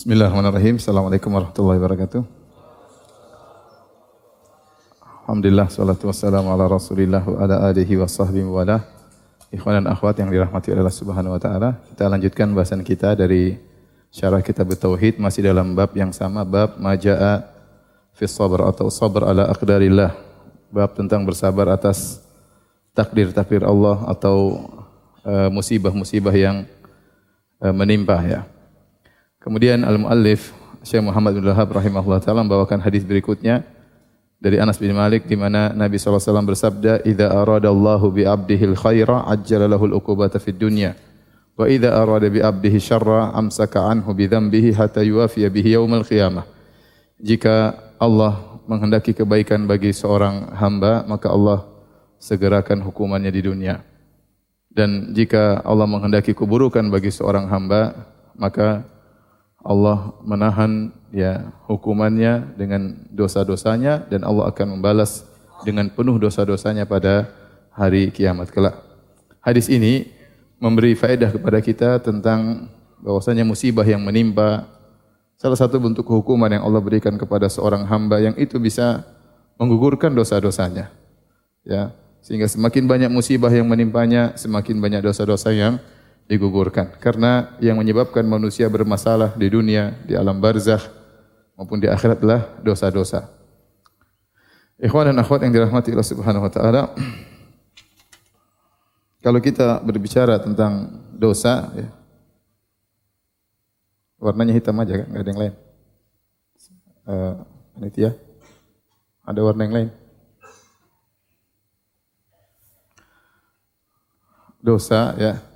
Bismillahirrahmanirrahim. Assalamualaikum warahmatullahi wabarakatuh. Alhamdulillah, salatu wassalamu ala rasulillah wa ala alihi wa sahbihi wa ala. Ikhwan dan akhwat yang dirahmati oleh Allah subhanahu wa ta'ala. Kita lanjutkan bahasan kita dari syarah kitab Tauhid masih dalam bab yang sama, bab maja'a fi sabr atau sabr ala aqdarillah. Bab tentang bersabar atas takdir-takdir Allah atau uh, musibah-musibah yang uh, menimpa ya. Kemudian al-muallif Syekh Muhammad bin Wahab rahimahullah taala membawakan hadis berikutnya dari Anas bin Malik di mana Nabi SAW bersabda, "Idza aradallahu bi 'abdihi al-khaira ajjala lahu al-uqubata fid dunya, wa idza arada bi 'abdihi syarra amsaka anhu bi dhanbihi hatta yuwafiya bihi yaumal qiyamah." Jika Allah menghendaki kebaikan bagi seorang hamba, maka Allah segerakan hukumannya di dunia. Dan jika Allah menghendaki keburukan bagi seorang hamba, maka Allah menahan ya hukumannya dengan dosa-dosanya dan Allah akan membalas dengan penuh dosa-dosanya pada hari kiamat kelak. Hadis ini memberi faedah kepada kita tentang bahwasanya musibah yang menimpa salah satu bentuk hukuman yang Allah berikan kepada seorang hamba yang itu bisa menggugurkan dosa-dosanya. Ya, sehingga semakin banyak musibah yang menimpanya, semakin banyak dosa-dosa yang digugurkan. Karena yang menyebabkan manusia bermasalah di dunia, di alam barzakh maupun di akhirat adalah dosa-dosa. Ikhwan dan akhwat yang dirahmati Allah Subhanahu wa taala, kalau kita berbicara tentang dosa ya, warnanya hitam aja kan, enggak ada yang lain. Panitia, ada warna yang lain? Dosa ya,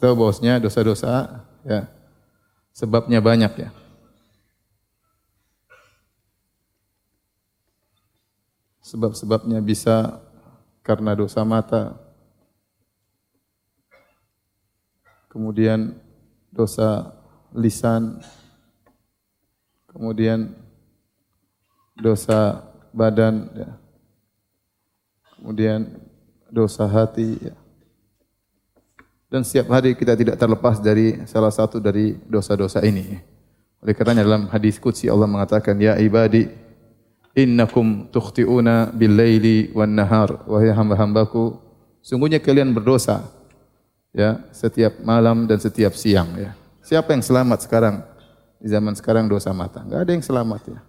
tahu bosnya dosa-dosa ya sebabnya banyak ya. Sebab-sebabnya bisa karena dosa mata. Kemudian dosa lisan. Kemudian dosa badan ya. Kemudian dosa hati ya. Dan setiap hari kita tidak terlepas dari salah satu dari dosa-dosa ini. Oleh karenanya dalam hadis qudsi Allah mengatakan, "Ya ibadi, innakum tukhti'una bil-laili wan-nahar." Wahai hamba-hambaku, sungguhnya kalian berdosa ya setiap malam dan setiap siang ya. Siapa yang selamat sekarang di zaman sekarang dosa mata? Enggak ada yang selamat ya.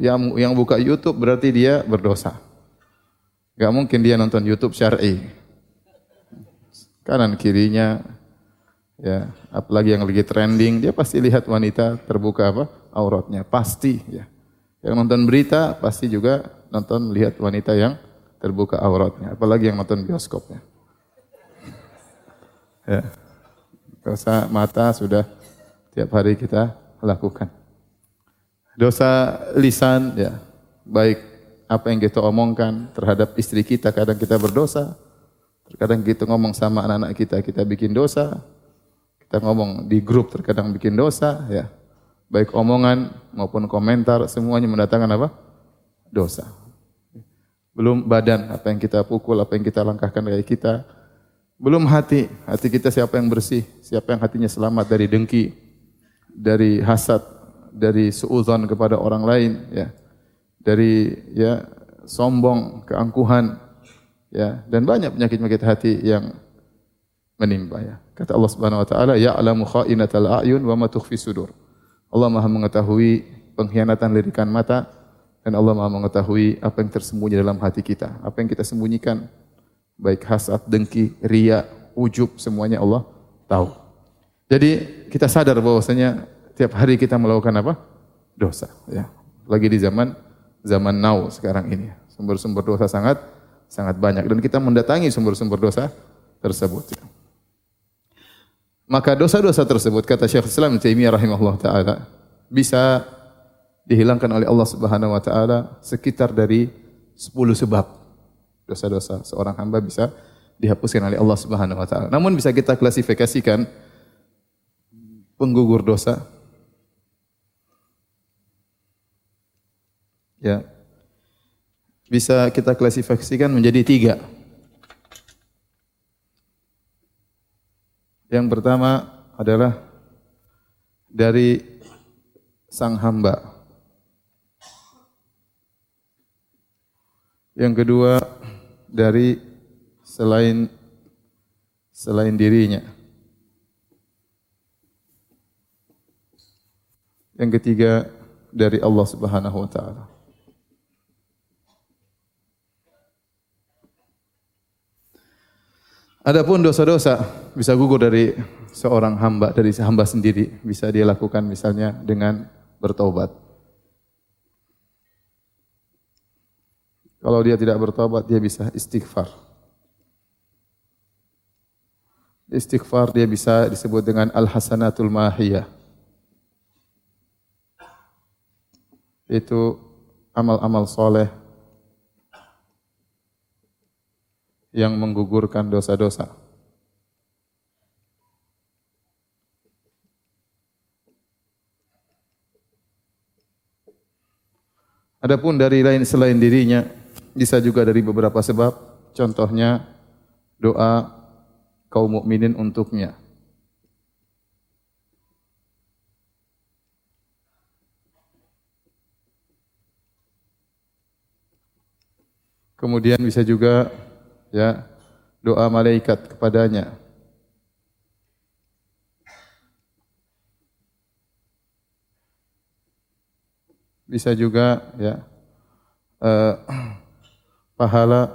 Yang yang buka YouTube berarti dia berdosa. Enggak mungkin dia nonton YouTube syar'i kanan kirinya ya apalagi yang lagi trending dia pasti lihat wanita terbuka apa auratnya. Pasti ya. Yang nonton berita pasti juga nonton lihat wanita yang terbuka auratnya apalagi yang nonton bioskopnya. Ya dosa mata sudah tiap hari kita lakukan. Dosa lisan ya baik apa yang kita omongkan terhadap istri kita kadang kita berdosa Terkadang kita ngomong sama anak-anak kita, kita bikin dosa. Kita ngomong di grup terkadang bikin dosa, ya. Baik omongan maupun komentar semuanya mendatangkan apa? Dosa. Belum badan, apa yang kita pukul, apa yang kita langkahkan dari kita. Belum hati, hati kita siapa yang bersih, siapa yang hatinya selamat dari dengki, dari hasad, dari suudzon kepada orang lain, ya. Dari ya sombong, keangkuhan, ya dan banyak penyakit-penyakit hati yang menimpa ya. Kata Allah Subhanahu wa taala, "Ya'lamu kha'inatal a'yun wa ma tukhfi sudur." Allah Maha mengetahui pengkhianatan lirikan mata dan Allah Maha mengetahui apa yang tersembunyi dalam hati kita, apa yang kita sembunyikan baik hasad, dengki, ria, ujub semuanya Allah tahu. Jadi kita sadar bahwasanya tiap hari kita melakukan apa? Dosa ya. Lagi di zaman zaman now sekarang ini. Sumber-sumber dosa sangat sangat banyak dan kita mendatangi sumber-sumber dosa tersebut. Maka dosa-dosa tersebut kata Syekh Islam Taimiyah rahimahullah taala bisa dihilangkan oleh Allah Subhanahu wa taala sekitar dari 10 sebab dosa-dosa seorang hamba bisa dihapuskan oleh Allah Subhanahu wa taala. Namun bisa kita klasifikasikan penggugur dosa ya bisa kita klasifikasikan menjadi tiga. Yang pertama adalah dari sang hamba. Yang kedua dari selain selain dirinya. Yang ketiga dari Allah Subhanahu wa taala. Adapun dosa-dosa bisa gugur dari seorang hamba, dari hamba sendiri. Bisa dia lakukan misalnya dengan bertobat. Kalau dia tidak bertobat, dia bisa istighfar. Istighfar dia bisa disebut dengan al-hasanatul mahiyah. Itu amal-amal soleh yang menggugurkan dosa-dosa. Adapun dari lain selain dirinya, bisa juga dari beberapa sebab. Contohnya doa kaum mukminin untuknya. Kemudian bisa juga ya doa malaikat kepadanya. Bisa juga ya uh, pahala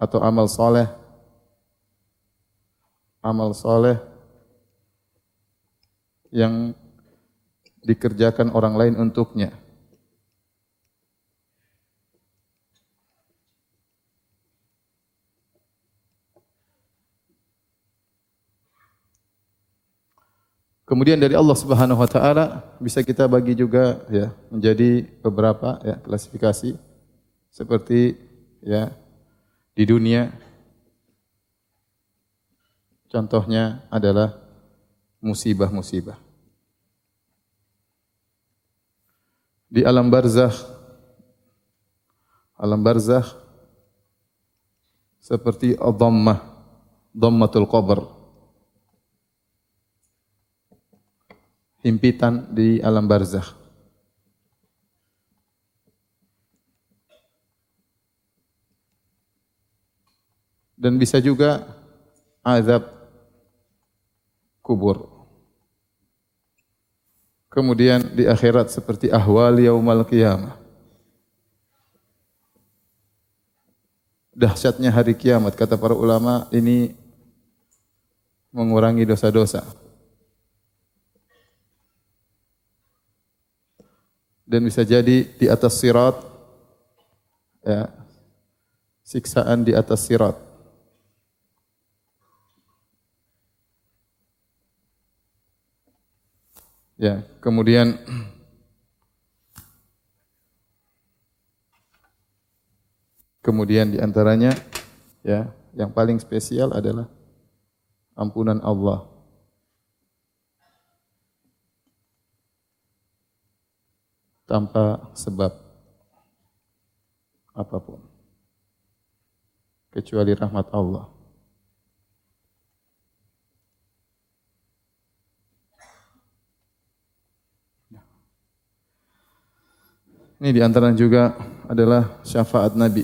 atau amal soleh amal soleh yang dikerjakan orang lain untuknya. Kemudian dari Allah Subhanahu wa taala bisa kita bagi juga ya menjadi beberapa ya klasifikasi seperti ya di dunia contohnya adalah musibah-musibah. Di alam barzakh alam barzakh seperti ad-dhammah, dhammatul qabr himpitan di alam barzakh. Dan bisa juga azab kubur. Kemudian di akhirat seperti ahwal yaumal qiyamah. Dahsyatnya hari kiamat kata para ulama ini mengurangi dosa-dosa. Dan bisa jadi di atas sirat ya siksaan di atas sirat. Ya kemudian kemudian di antaranya ya yang paling spesial adalah ampunan Allah tanpa sebab apa pun kecuali rahmat Allah. Ini di antara juga adalah syafaat Nabi.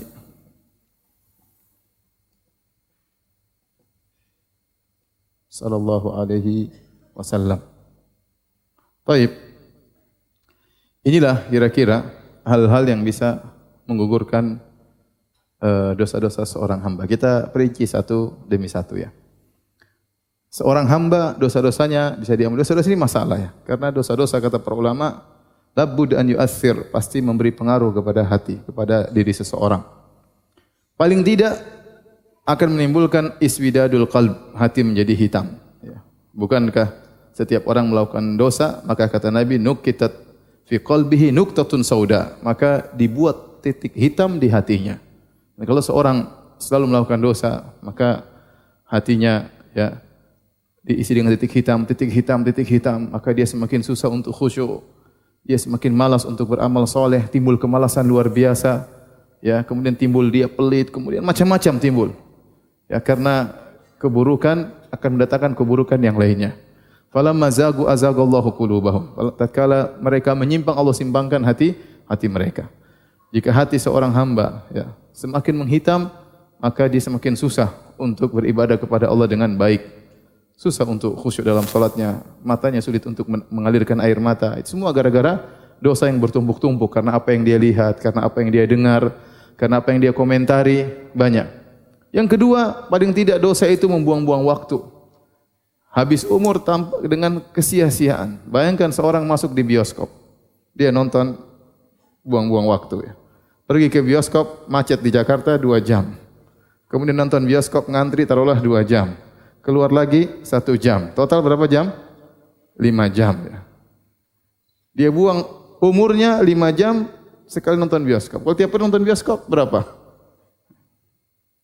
Sallallahu alaihi wasallam. Baik. Inilah kira-kira hal-hal yang bisa menggugurkan eh, dosa-dosa seorang hamba. Kita perinci satu demi satu ya. Seorang hamba dosa-dosanya bisa diambil. Dosa-dosa ini masalah ya. Karena dosa-dosa kata para ulama, labud an yu'athir, pasti memberi pengaruh kepada hati, kepada diri seseorang. Paling tidak akan menimbulkan iswidadul qalb, hati menjadi hitam. Ya. Bukankah setiap orang melakukan dosa, maka kata Nabi, nukitat fi qalbihi nuktatun sauda, maka dibuat titik hitam di hatinya. Nah, kalau seorang selalu melakukan dosa, maka hatinya ya diisi dengan titik hitam, titik hitam, titik hitam, maka dia semakin susah untuk khusyuk. Dia semakin malas untuk beramal soleh, timbul kemalasan luar biasa. Ya, kemudian timbul dia pelit, kemudian macam-macam timbul. Ya, karena keburukan akan mendatangkan keburukan yang lainnya. Falamma zagu azagallahu qulubahum. Tatkala mereka menyimpang Allah simpangkan hati hati mereka. Jika hati seorang hamba ya semakin menghitam, maka dia semakin susah untuk beribadah kepada Allah dengan baik. Susah untuk khusyuk dalam salatnya, matanya sulit untuk mengalirkan air mata. Itu semua gara-gara dosa yang bertumpuk-tumpuk karena apa yang dia lihat, karena apa yang dia dengar, karena apa yang dia komentari, banyak. Yang kedua, paling tidak dosa itu membuang-buang waktu. Habis umur dengan kesia-siaan. Bayangkan seorang masuk di bioskop. Dia nonton buang-buang waktu ya. Pergi ke bioskop, macet di Jakarta dua jam. Kemudian nonton bioskop ngantri taruhlah dua jam. Keluar lagi satu jam. Total berapa jam? Lima jam ya. Dia buang umurnya lima jam sekali nonton bioskop. Kalau tiap hari nonton bioskop berapa?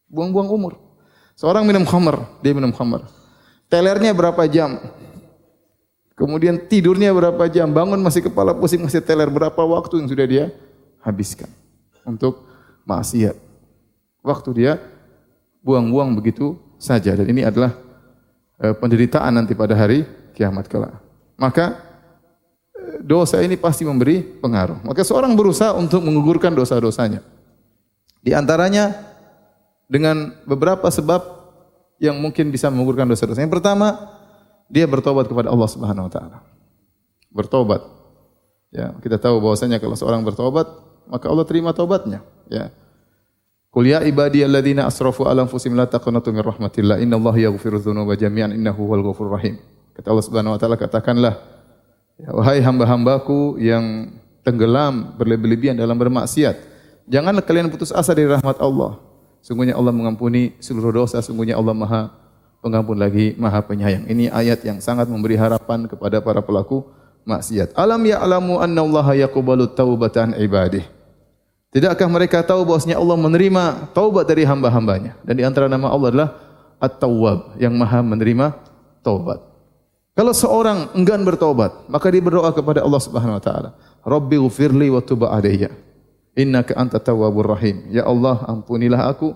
Buang-buang umur. Seorang minum khamar, dia minum khamar. Telernya berapa jam? Kemudian tidurnya berapa jam? Bangun masih kepala pusing, masih teler. Berapa waktu yang sudah dia habiskan untuk maksiat? Waktu dia buang-buang begitu saja. Dan ini adalah e, penderitaan nanti pada hari kiamat kelak. Maka e, dosa ini pasti memberi pengaruh. Maka seorang berusaha untuk mengugurkan dosa-dosanya. Di antaranya dengan beberapa sebab yang mungkin bisa menggugurkan dosa-dosa. Yang pertama, dia bertobat kepada Allah Subhanahu wa taala. Bertobat. Ya, kita tahu bahwasanya kalau seorang bertobat, maka Allah terima tobatnya, ya. Qul ya ibadiyalladzina asrafu ala anfusihim la taqnatu min rahmatillah innallaha yaghfiru dzunuba jami'an innahu huwal ghafurur rahim. Kata Allah Subhanahu wa taala katakanlah ya, wahai hamba-hambaku yang tenggelam berlebih-lebihan dalam bermaksiat, janganlah kalian putus asa dari rahmat Allah. Sungguhnya Allah mengampuni seluruh dosa, sungguhnya Allah Maha Pengampun lagi, Maha Penyayang. Ini ayat yang sangat memberi harapan kepada para pelaku maksiat. Alam ya'lamu anna Allah yaqbalu taubatan ibadih. Tidakkah mereka tahu bahwasanya Allah menerima taubat dari hamba-hambanya? Dan di antara nama Allah adalah At-Tawwab, yang Maha menerima taubat. Kalau seorang enggan bertobat, maka dia berdoa kepada Allah Subhanahu wa taala, "Rabbi ghfirli wa tub alayya." Innaka anta tawwabur rahim. Ya Allah, ampunilah aku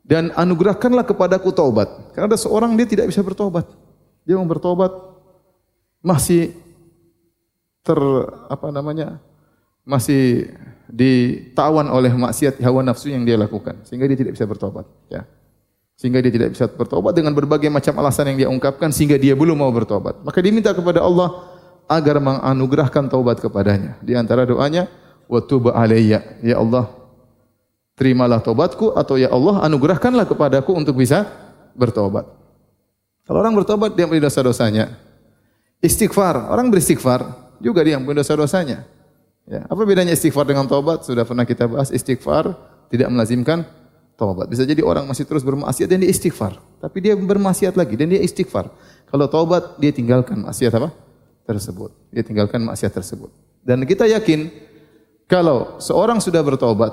dan anugerahkanlah kepadaku taubat. Karena ada seorang dia tidak bisa bertobat. Dia mau bertobat masih ter apa namanya? masih ditawan oleh maksiat hawa nafsu yang dia lakukan sehingga dia tidak bisa bertobat, ya. Sehingga dia tidak bisa bertobat dengan berbagai macam alasan yang dia ungkapkan sehingga dia belum mau bertobat. Maka diminta kepada Allah agar menganugerahkan taubat kepadanya. Di antara doanya, wa tub alayya. Ya Allah, terimalah tobatku atau ya Allah anugerahkanlah kepadaku untuk bisa bertobat. Kalau orang bertobat dia ampuni dosa-dosanya. Istighfar, orang beristighfar juga dia ampuni dosa-dosanya. Ya, apa bedanya istighfar dengan tobat? Sudah pernah kita bahas istighfar tidak melazimkan tobat. Bisa jadi orang masih terus bermaksiat dan dia istighfar, tapi dia bermaksiat lagi dan dia istighfar. Kalau tobat dia tinggalkan maksiat apa? tersebut. Dia tinggalkan maksiat tersebut. Dan kita yakin kalau seorang sudah bertobat,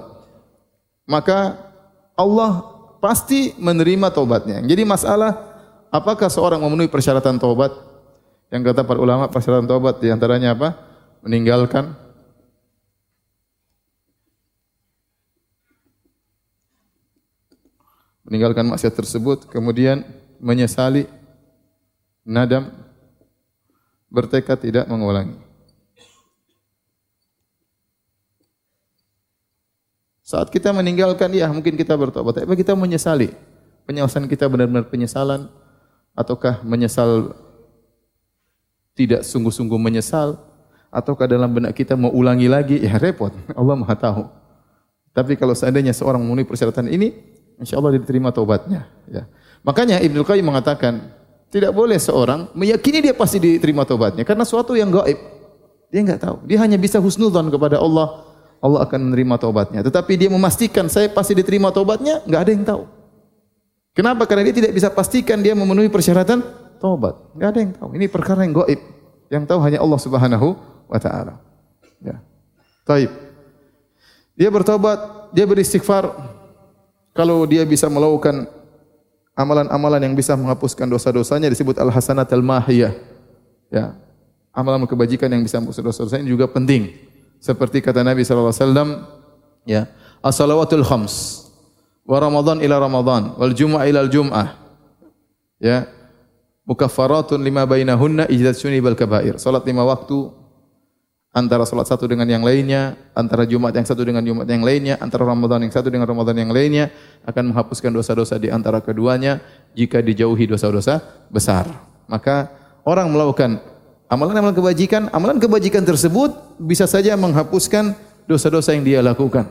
maka Allah pasti menerima tobatnya. Jadi masalah apakah seorang memenuhi persyaratan tobat? Yang kata para ulama persyaratan tobat di antaranya apa? Meninggalkan meninggalkan maksiat tersebut, kemudian menyesali, nadam, bertekad tidak mengulangi. Saat kita meninggalkan, ya mungkin kita bertobat, tapi kita menyesali. Penyesalan kita benar-benar penyesalan, ataukah menyesal tidak sungguh-sungguh menyesal, ataukah dalam benak kita mau ulangi lagi, ya repot. Allah Maha tahu. Tapi kalau seandainya seorang memenuhi persyaratan ini, insya Allah diterima taubatnya. Ya. Makanya Ibnu Qayyim mengatakan, tidak boleh seorang meyakini dia pasti diterima taubatnya karena suatu yang gaib. Dia enggak tahu. Dia hanya bisa husnudzon kepada Allah Allah akan menerima taubatnya. Tetapi dia memastikan saya pasti diterima taubatnya, enggak ada yang tahu. Kenapa? Karena dia tidak bisa pastikan dia memenuhi persyaratan taubat. Enggak ada yang tahu. Ini perkara yang gaib. Yang tahu hanya Allah Subhanahu wa taala. Ya. Taib. Dia bertobat, dia beristighfar. Kalau dia bisa melakukan amalan-amalan yang bisa menghapuskan dosa-dosanya disebut al-hasanat al-mahiyah. Ya. Amalan kebajikan yang bisa menghapuskan dosa-dosanya juga penting. Seperti kata Nabi wasallam, ya, as-salawatul khams wa Ramadan ila Ramadan wal jumu'ah ila al jum'ah. Ya. mukaffaratun lima bainahunna ijtsunibal kabair. Salat lima waktu antara salat satu dengan yang lainnya, antara Jumat yang satu dengan Jumat yang lainnya, antara Ramadan yang satu dengan Ramadan yang lainnya akan menghapuskan dosa-dosa di antara keduanya jika dijauhi dosa-dosa besar. Maka orang melakukan amalan-amalan kebajikan, amalan kebajikan tersebut bisa saja menghapuskan dosa-dosa yang dia lakukan.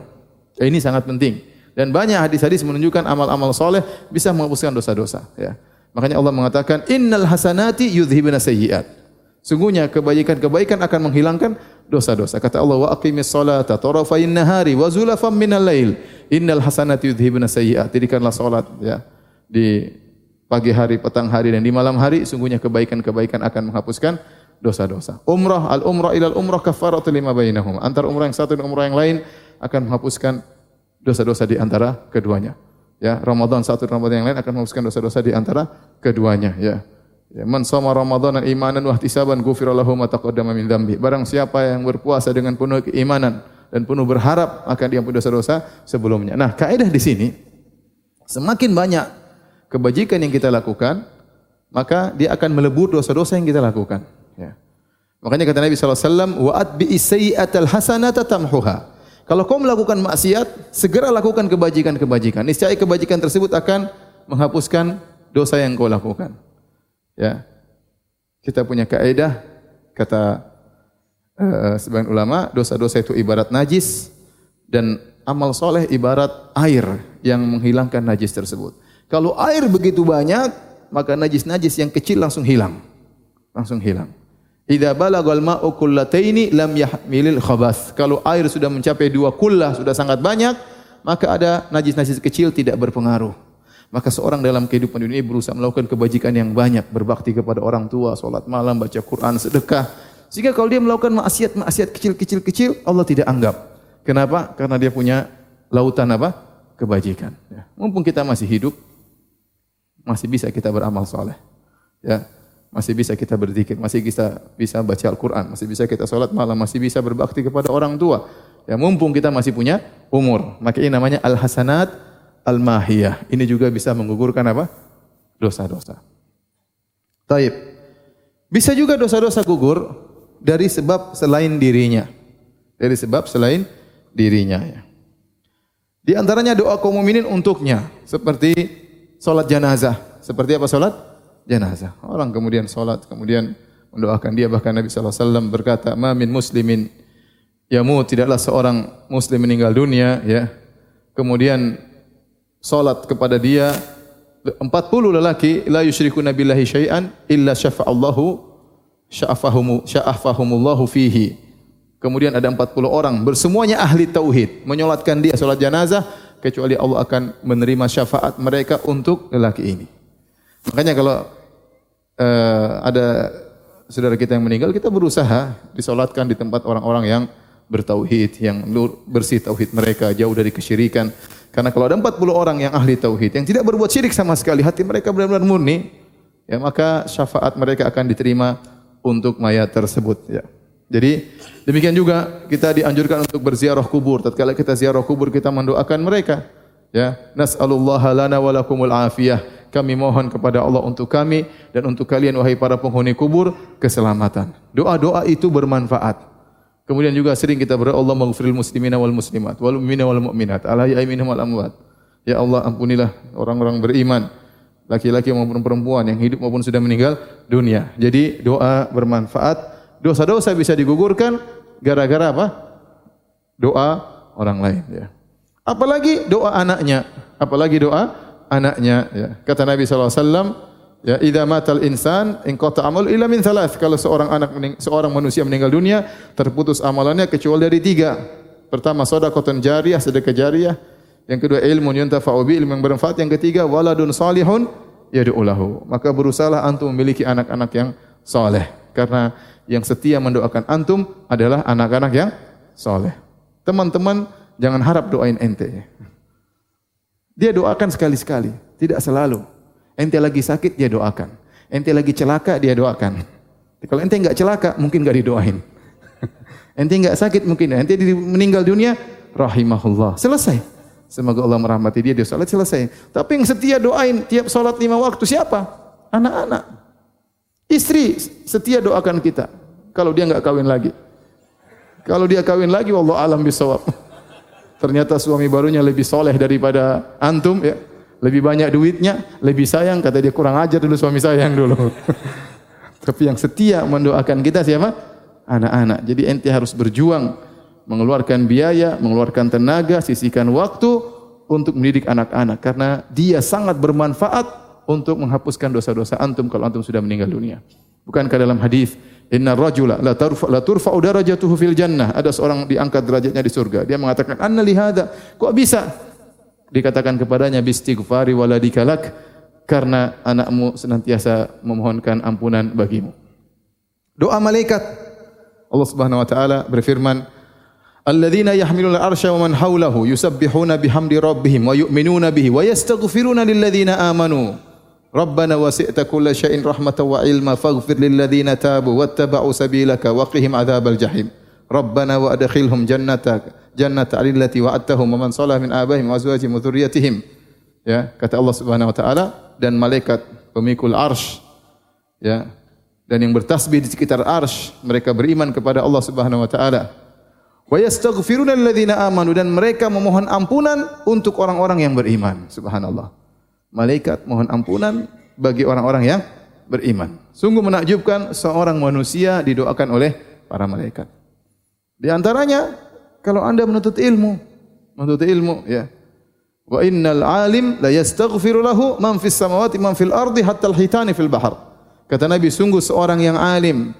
Ini sangat penting. Dan banyak hadis-hadis menunjukkan amal-amal soleh bisa menghapuskan dosa-dosa. Ya. Makanya Allah mengatakan, Innal hasanati yudhibna sayyiat. Sungguhnya kebaikan-kebaikan akan menghilangkan dosa-dosa. Kata Allah, wa aqimis salata tarafain nahari wa zulafam minal lail. Innal hasanati yudhibna sayyiat. Dirikanlah salat ya di pagi hari, petang hari dan di malam hari sungguhnya kebaikan-kebaikan akan menghapuskan dosa-dosa. Umrah al-umrah ilal umrah kafaratu lima bainahum. Antara umrah yang satu dan umrah yang lain akan menghapuskan dosa-dosa di antara keduanya. Ya, Ramadan satu dan Ramadan yang lain akan menghapuskan dosa-dosa di antara keduanya, ya. Ya, man sama Ramadan imanan wa ihtisaban ghufira lahu ma taqaddama min dzambi. Barang siapa yang berpuasa dengan penuh keimanan dan penuh berharap akan diampuni dosa-dosa sebelumnya. Nah, kaidah di sini semakin banyak kebajikan yang kita lakukan, maka dia akan melebur dosa-dosa yang kita lakukan. Ya. Makanya kata Nabi SAW, wa atbi sayyi'atal hasanata tamhuha. Kalau kau melakukan maksiat, segera lakukan kebajikan-kebajikan. Niscaya kebajikan tersebut akan menghapuskan dosa yang kau lakukan. Ya. Kita punya kaidah kata uh, sebagian ulama, dosa-dosa itu ibarat najis dan amal soleh ibarat air yang menghilangkan najis tersebut. Kalau air begitu banyak, maka najis-najis yang kecil langsung hilang. Langsung hilang. Idza balagal ma'u kullataini lam yahmilil khabath. Kalau air sudah mencapai dua kullah, sudah sangat banyak, maka ada najis-najis kecil tidak berpengaruh. Maka seorang dalam kehidupan dunia berusaha melakukan kebajikan yang banyak, berbakti kepada orang tua, salat malam, baca Quran, sedekah. Sehingga kalau dia melakukan maksiat-maksiat kecil-kecil-kecil, Allah tidak anggap. Kenapa? Karena dia punya lautan apa? Kebajikan. Ya. Mumpung kita masih hidup, masih bisa kita beramal soleh. Ya, masih bisa kita berzikir, masih bisa bisa baca Al-Qur'an, masih bisa kita sholat malam, masih bisa berbakti kepada orang tua. Ya mumpung kita masih punya umur. Maka ini namanya al-hasanat al-mahiyah. Ini juga bisa menggugurkan apa? Dosa-dosa. Taib. Bisa juga dosa-dosa gugur dari sebab selain dirinya. Dari sebab selain dirinya ya. Di antaranya doa kaum mukminin untuknya seperti salat jenazah. Seperti apa salat? Jenazah. Orang kemudian sholat, kemudian mendoakan dia. Bahkan Nabi SAW berkata, Ma min muslimin yamu tidaklah seorang muslim meninggal dunia. ya Kemudian sholat kepada dia 40 lelaki la yusyriku nabillahi syai'an illa syafa'allahu sya'afahumu sya'afahumullahu fihi. Kemudian ada 40 orang bersemuanya ahli tauhid menyolatkan dia salat jenazah kecuali Allah akan menerima syafaat mereka untuk lelaki ini. Makanya kalau uh, ada saudara kita yang meninggal, kita berusaha disolatkan di tempat orang-orang yang bertauhid, yang bersih tauhid mereka, jauh dari kesyirikan. Karena kalau ada 40 orang yang ahli tauhid, yang tidak berbuat syirik sama sekali, hati mereka benar-benar murni, ya maka syafaat mereka akan diterima untuk mayat tersebut. Ya. Jadi demikian juga kita dianjurkan untuk berziarah kubur. Tatkala kita ziarah kubur kita mendoakan mereka. Ya, nas'alullaha lana wa lakumul afiyah. Kami mohon kepada Allah untuk kami dan untuk kalian wahai para penghuni kubur keselamatan. Doa-doa itu bermanfaat. Kemudian juga sering kita berdoa Allah maghfiril muslimina wal muslimat wal mu'minina wal mu'minat minhum wal amwat. Ya Allah ampunilah orang-orang beriman laki-laki maupun perempuan yang hidup maupun sudah meninggal dunia. Jadi doa bermanfaat. Dosa-dosa bisa digugurkan gara-gara apa? Doa orang lain ya. Apalagi doa anaknya, apalagi doa anaknya ya. Kata Nabi sallallahu alaihi wasallam, ya idza matal insan in qata amal illa min thalath. Kalau seorang anak seorang manusia meninggal dunia, terputus amalannya kecuali dari tiga. Pertama sedekah jariyah, sedekah jariyah. Yang kedua ilmu yuntafa'u bi, ilmu yang bermanfaat. Yang ketiga waladun salihun yad'u lahu. Maka berusahalah antum memiliki anak-anak yang saleh karena yang setia mendoakan antum adalah anak-anak yang saleh. Teman-teman jangan harap doain ente. Dia doakan sekali-sekali, tidak selalu. Ente lagi sakit, dia doakan. Ente lagi celaka, dia doakan. Kalau ente enggak celaka, mungkin enggak didoain. ente enggak sakit, mungkin ente meninggal dunia, rahimahullah. Selesai. Semoga Allah merahmati dia, dia salat selesai. Tapi yang setia doain tiap salat lima waktu siapa? Anak-anak. Istri setia doakan kita kalau dia nggak kawin lagi. Kalau dia kawin lagi, wallah alam bisawab. Ternyata suami barunya lebih soleh daripada antum ya. Lebih banyak duitnya, lebih sayang. Kata dia kurang ajar dulu suami sayang dulu. Tapi yang setia mendoakan kita siapa? Anak-anak. Jadi ente harus berjuang mengeluarkan biaya, mengeluarkan tenaga, sisihkan waktu untuk mendidik anak-anak karena dia sangat bermanfaat untuk menghapuskan dosa-dosa antum kalau antum sudah meninggal dunia. Bukankah dalam hadis Inna rajula la turfa la turfa'u darajatuhu fil jannah. Ada seorang diangkat derajatnya di surga. Dia mengatakan, "Anna li hadza?" Kok bisa? Dikatakan kepadanya bistighfari waladika lak karena anakmu senantiasa memohonkan ampunan bagimu. Doa malaikat Allah Subhanahu wa taala berfirman, "Alladzina yahmiluna arsya wa man hawlahu yusabbihuna bihamdi rabbihim wa yu'minuna bihi wa yastaghfiruna lilladzina amanu." Rabbana wasi'ta kulla syai'in rahmatan wa ilma faghfir lil ladzina tabu wattaba'u sabilaka wa qihim adzabal jahim. Rabbana wa adkhilhum jannatak jannata allati wa'adtahum wa man salaha min abaihim wa azwajihim wa dzurriyyatihim. Ya, kata Allah Subhanahu wa taala dan malaikat pemikul arsy ya dan yang bertasbih di sekitar arsy mereka beriman kepada Allah Subhanahu wa taala. Wa yastaghfiruna lilladzina amanu dan mereka memohon ampunan untuk orang-orang yang beriman. Subhanallah malaikat mohon ampunan bagi orang-orang yang beriman. Sungguh menakjubkan seorang manusia didoakan oleh para malaikat. Di antaranya kalau Anda menuntut ilmu, menuntut ilmu ya. Wa innal alim la yastaghfiru lahu man fis samawati man fil ardi hatta al-hitani fil bahr. Kata Nabi sungguh seorang yang alim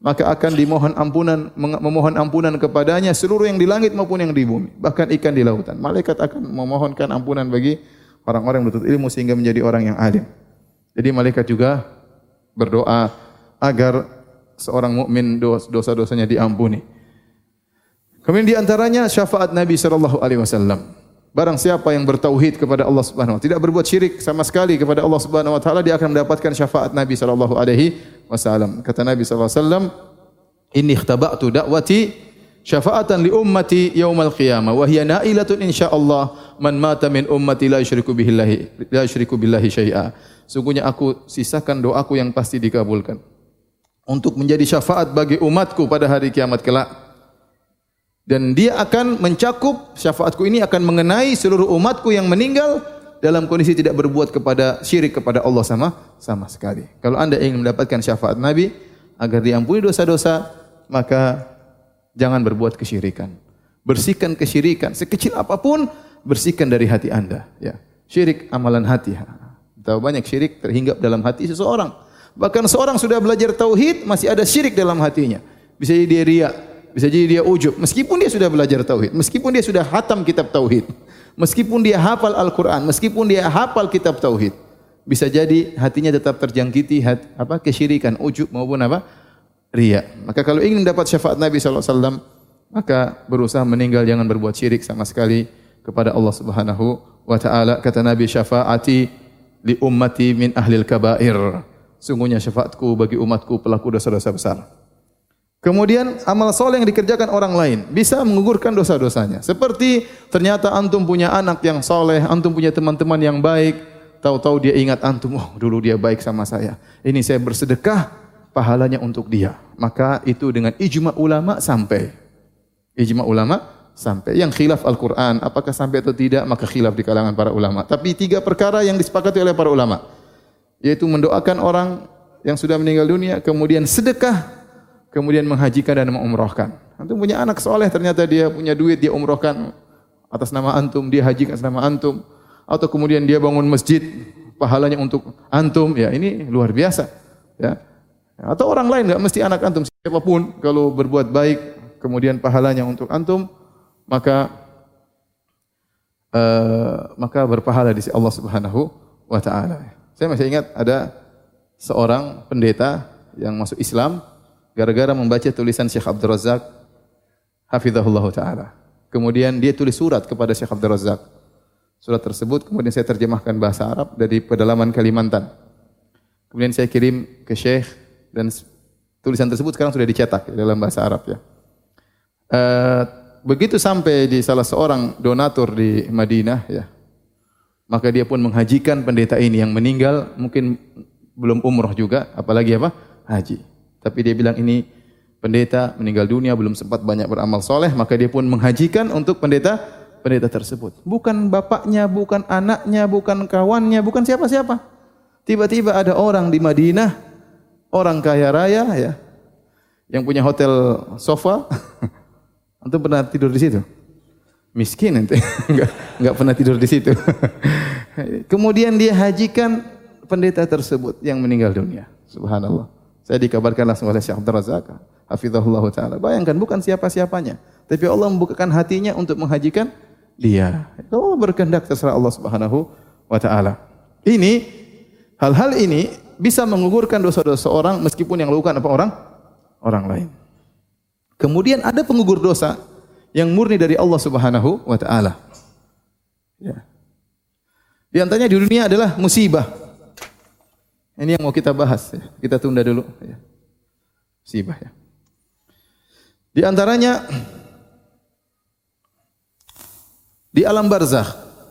maka akan dimohon ampunan memohon ampunan kepadanya seluruh yang di langit maupun yang di bumi bahkan ikan di lautan malaikat akan memohonkan ampunan bagi orang-orang yang menuntut ilmu sehingga menjadi orang yang alim. Jadi malaikat juga berdoa agar seorang mukmin dosa-dosanya diampuni. Kemudian di antaranya syafaat Nabi sallallahu alaihi wasallam. Barang siapa yang bertauhid kepada Allah Subhanahu wa taala, tidak berbuat syirik sama sekali kepada Allah Subhanahu wa taala, dia akan mendapatkan syafaat Nabi sallallahu alaihi wasallam. Kata Nabi sallallahu alaihi wasallam, "Inni ikhtaba'tu da'wati syafaatan li ummati yaumal qiyamah. Wa hiya nailatun insyaallah man mata min ummati la yusyriku billahi la yusyriku billahi syai'a. Sungguhnya aku sisakan doaku yang pasti dikabulkan. Untuk menjadi syafaat bagi umatku pada hari kiamat kelak. Dan dia akan mencakup syafaatku ini akan mengenai seluruh umatku yang meninggal dalam kondisi tidak berbuat kepada syirik kepada Allah sama sama sekali. Kalau Anda ingin mendapatkan syafaat Nabi agar diampuni dosa-dosa, maka jangan berbuat kesyirikan. Bersihkan kesyirikan sekecil apa pun, bersihkan dari hati Anda, ya. Syirik amalan hati. Tahu banyak syirik terhinggap dalam hati seseorang. Bahkan seorang sudah belajar tauhid masih ada syirik dalam hatinya. Bisa jadi dia riak, bisa jadi dia ujub. Meskipun dia sudah belajar tauhid, meskipun dia sudah hatam kitab tauhid, meskipun dia hafal Al-Qur'an, meskipun dia hafal kitab tauhid, bisa jadi hatinya tetap terjangkiti hat, apa kesyirikan, ujub maupun apa? Ria. Maka kalau ingin mendapat syafaat Nabi SAW, maka berusaha meninggal jangan berbuat syirik sama sekali kepada Allah Subhanahu wa taala. Kata Nabi syafaati li ummati min ahlil kabair. Sungguhnya syafaatku bagi umatku pelaku dosa-dosa besar. Kemudian amal soleh yang dikerjakan orang lain bisa mengugurkan dosa-dosanya. Seperti ternyata antum punya anak yang soleh, antum punya teman-teman yang baik, tahu-tahu dia ingat antum, oh dulu dia baik sama saya. Ini saya bersedekah, pahalanya untuk dia. Maka itu dengan ijma ulama sampai. Ijma ulama sampai. Yang khilaf Al-Quran, apakah sampai atau tidak, maka khilaf di kalangan para ulama. Tapi tiga perkara yang disepakati oleh para ulama. Yaitu mendoakan orang yang sudah meninggal dunia, kemudian sedekah, kemudian menghajikan dan mengumrohkan. Antum punya anak soleh, ternyata dia punya duit, dia umrohkan atas nama antum, dia hajikan atas nama antum. Atau kemudian dia bangun masjid, pahalanya untuk antum. Ya ini luar biasa. Ya. Atau orang lain enggak mesti anak antum siapa pun kalau berbuat baik kemudian pahalanya untuk antum maka uh, maka berpahala di sisi Allah Subhanahu wa taala. Saya masih ingat ada seorang pendeta yang masuk Islam gara-gara membaca tulisan Syekh Abdul Razak hafizahullah taala. Kemudian dia tulis surat kepada Syekh Abdul Razak. Surat tersebut kemudian saya terjemahkan bahasa Arab dari pedalaman Kalimantan. Kemudian saya kirim ke Syekh dan tulisan tersebut sekarang sudah dicetak dalam bahasa Arab ya. Uh, begitu sampai di salah seorang donatur di Madinah ya, maka dia pun menghajikan pendeta ini yang meninggal mungkin belum umroh juga, apalagi apa? Haji. Tapi dia bilang ini pendeta meninggal dunia belum sempat banyak beramal soleh, maka dia pun menghajikan untuk pendeta pendeta tersebut. Bukan bapaknya, bukan anaknya, bukan kawannya, bukan siapa-siapa. Tiba-tiba ada orang di Madinah, orang kaya raya ya, yang punya hotel sofa. Antum pernah tidur di situ? Miskin nanti, enggak, enggak pernah tidur di situ. Kemudian dia hajikan pendeta tersebut yang meninggal dunia. Subhanallah. Saya dikabarkan langsung oleh Syekh Abdul Razak. Hafizahullah Ta'ala. Bayangkan bukan siapa-siapanya. Tapi Allah membukakan hatinya untuk menghajikan dia. Allah berkehendak terserah Allah Subhanahu wa taala. Ini hal-hal ini bisa mengugurkan dosa-dosa orang meskipun yang lakukan apa orang? Orang lain. Kemudian ada pengugur dosa yang murni dari Allah Subhanahu wa taala. Ya. Di antaranya di dunia adalah musibah. Ini yang mau kita bahas ya. Kita tunda dulu ya. Musibah ya. Di antaranya di alam barzakh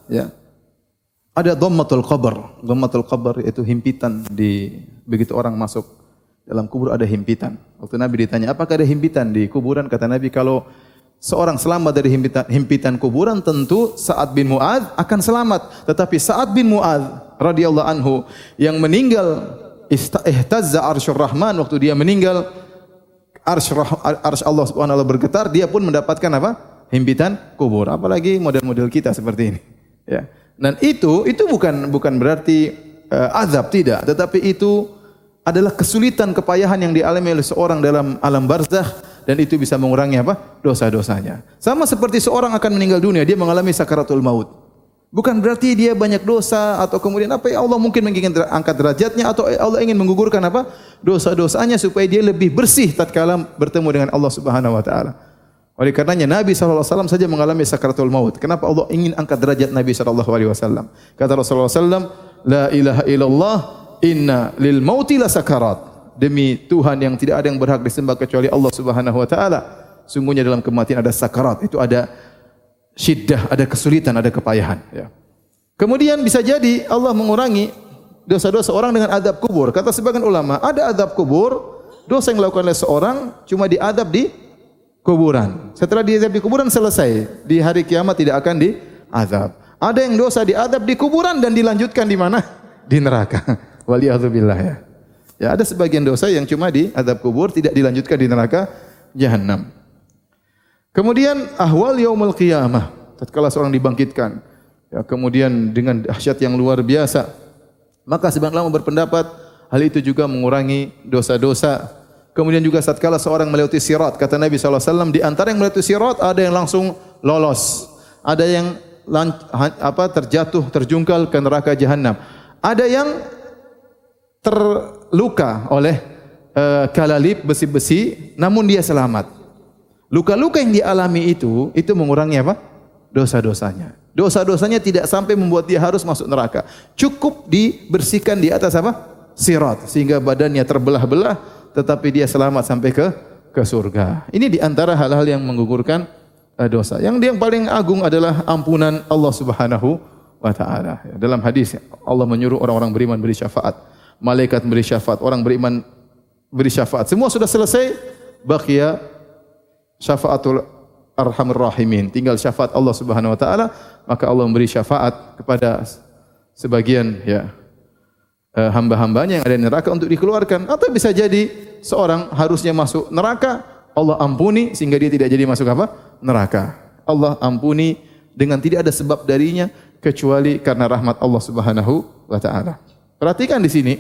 ya. Ada dhammatul qabr. Dhammatul qabr itu himpitan di begitu orang masuk dalam kubur ada himpitan. Waktu Nabi ditanya, "Apakah ada himpitan di kuburan?" Kata Nabi, "Kalau seorang selamat dari himpitan, himpitan kuburan tentu Sa'ad bin Mu'ad akan selamat. Tetapi Sa'ad bin Mu'ad radhiyallahu anhu yang meninggal ihtazza arsyur rahman waktu dia meninggal arsy arsy Allah Subhanahu wa bergetar dia pun mendapatkan apa? himpitan kubur. Apalagi model-model kita seperti ini. Ya. Dan itu itu bukan bukan berarti uh, azab tidak, tetapi itu adalah kesulitan kepayahan yang dialami oleh seorang dalam alam barzakh dan itu bisa mengurangi apa? dosa-dosanya. Sama seperti seorang akan meninggal dunia, dia mengalami sakaratul maut. Bukan berarti dia banyak dosa atau kemudian apa ya Allah mungkin ingin angkat derajatnya atau Allah ingin menggugurkan apa? dosa-dosanya supaya dia lebih bersih tatkala bertemu dengan Allah Subhanahu wa taala. Oleh karenanya Nabi SAW saja mengalami sakaratul maut. Kenapa Allah ingin angkat derajat Nabi SAW? Kata Rasulullah SAW, La ilaha illallah, inna lil mauti la sakarat demi Tuhan yang tidak ada yang berhak disembah kecuali Allah Subhanahu wa taala. Sungguhnya dalam kematian ada sakarat, itu ada syiddah, ada kesulitan, ada kepayahan, ya. Kemudian bisa jadi Allah mengurangi dosa-dosa orang dengan adab kubur. Kata sebagian ulama, ada adab kubur, dosa yang dilakukan oleh seorang cuma diadab di kuburan. Setelah diadab di kuburan selesai. Di hari kiamat tidak akan diadab. Ada yang dosa diadab di kuburan dan dilanjutkan di mana? Di neraka. Waliyadzubillah ya. Ya ada sebagian dosa yang cuma di adab kubur tidak dilanjutkan di neraka jahanam. Kemudian ahwal yaumul qiyamah, tatkala seorang dibangkitkan, ya kemudian dengan dahsyat yang luar biasa. Maka sebagian ulama berpendapat hal itu juga mengurangi dosa-dosa. Kemudian juga tatkala seorang melewati sirat, kata Nabi SAW, di antara yang melewati sirat ada yang langsung lolos, ada yang apa terjatuh terjungkal ke neraka jahanam. Ada yang terluka oleh uh, kalalip besi-besi namun dia selamat. Luka-luka yang dialami itu itu mengurangi apa? dosa-dosanya. Dosa-dosanya tidak sampai membuat dia harus masuk neraka. Cukup dibersihkan di atas apa? sirat sehingga badannya terbelah-belah tetapi dia selamat sampai ke ke surga. Ini di antara hal-hal yang menggugurkan uh, dosa. Yang yang paling agung adalah ampunan Allah Subhanahu wa taala. Dalam hadis Allah menyuruh orang-orang beriman beri syafaat malaikat beri syafaat, orang beriman beri syafaat. Semua sudah selesai, baqiya syafaatul arhamur rahimin. Tinggal syafaat Allah Subhanahu wa taala, maka Allah memberi syafaat kepada sebagian ya eh, hamba-hambanya yang ada di neraka untuk dikeluarkan atau bisa jadi seorang harusnya masuk neraka, Allah ampuni sehingga dia tidak jadi masuk apa? neraka. Allah ampuni dengan tidak ada sebab darinya kecuali karena rahmat Allah Subhanahu wa taala. Perhatikan di sini.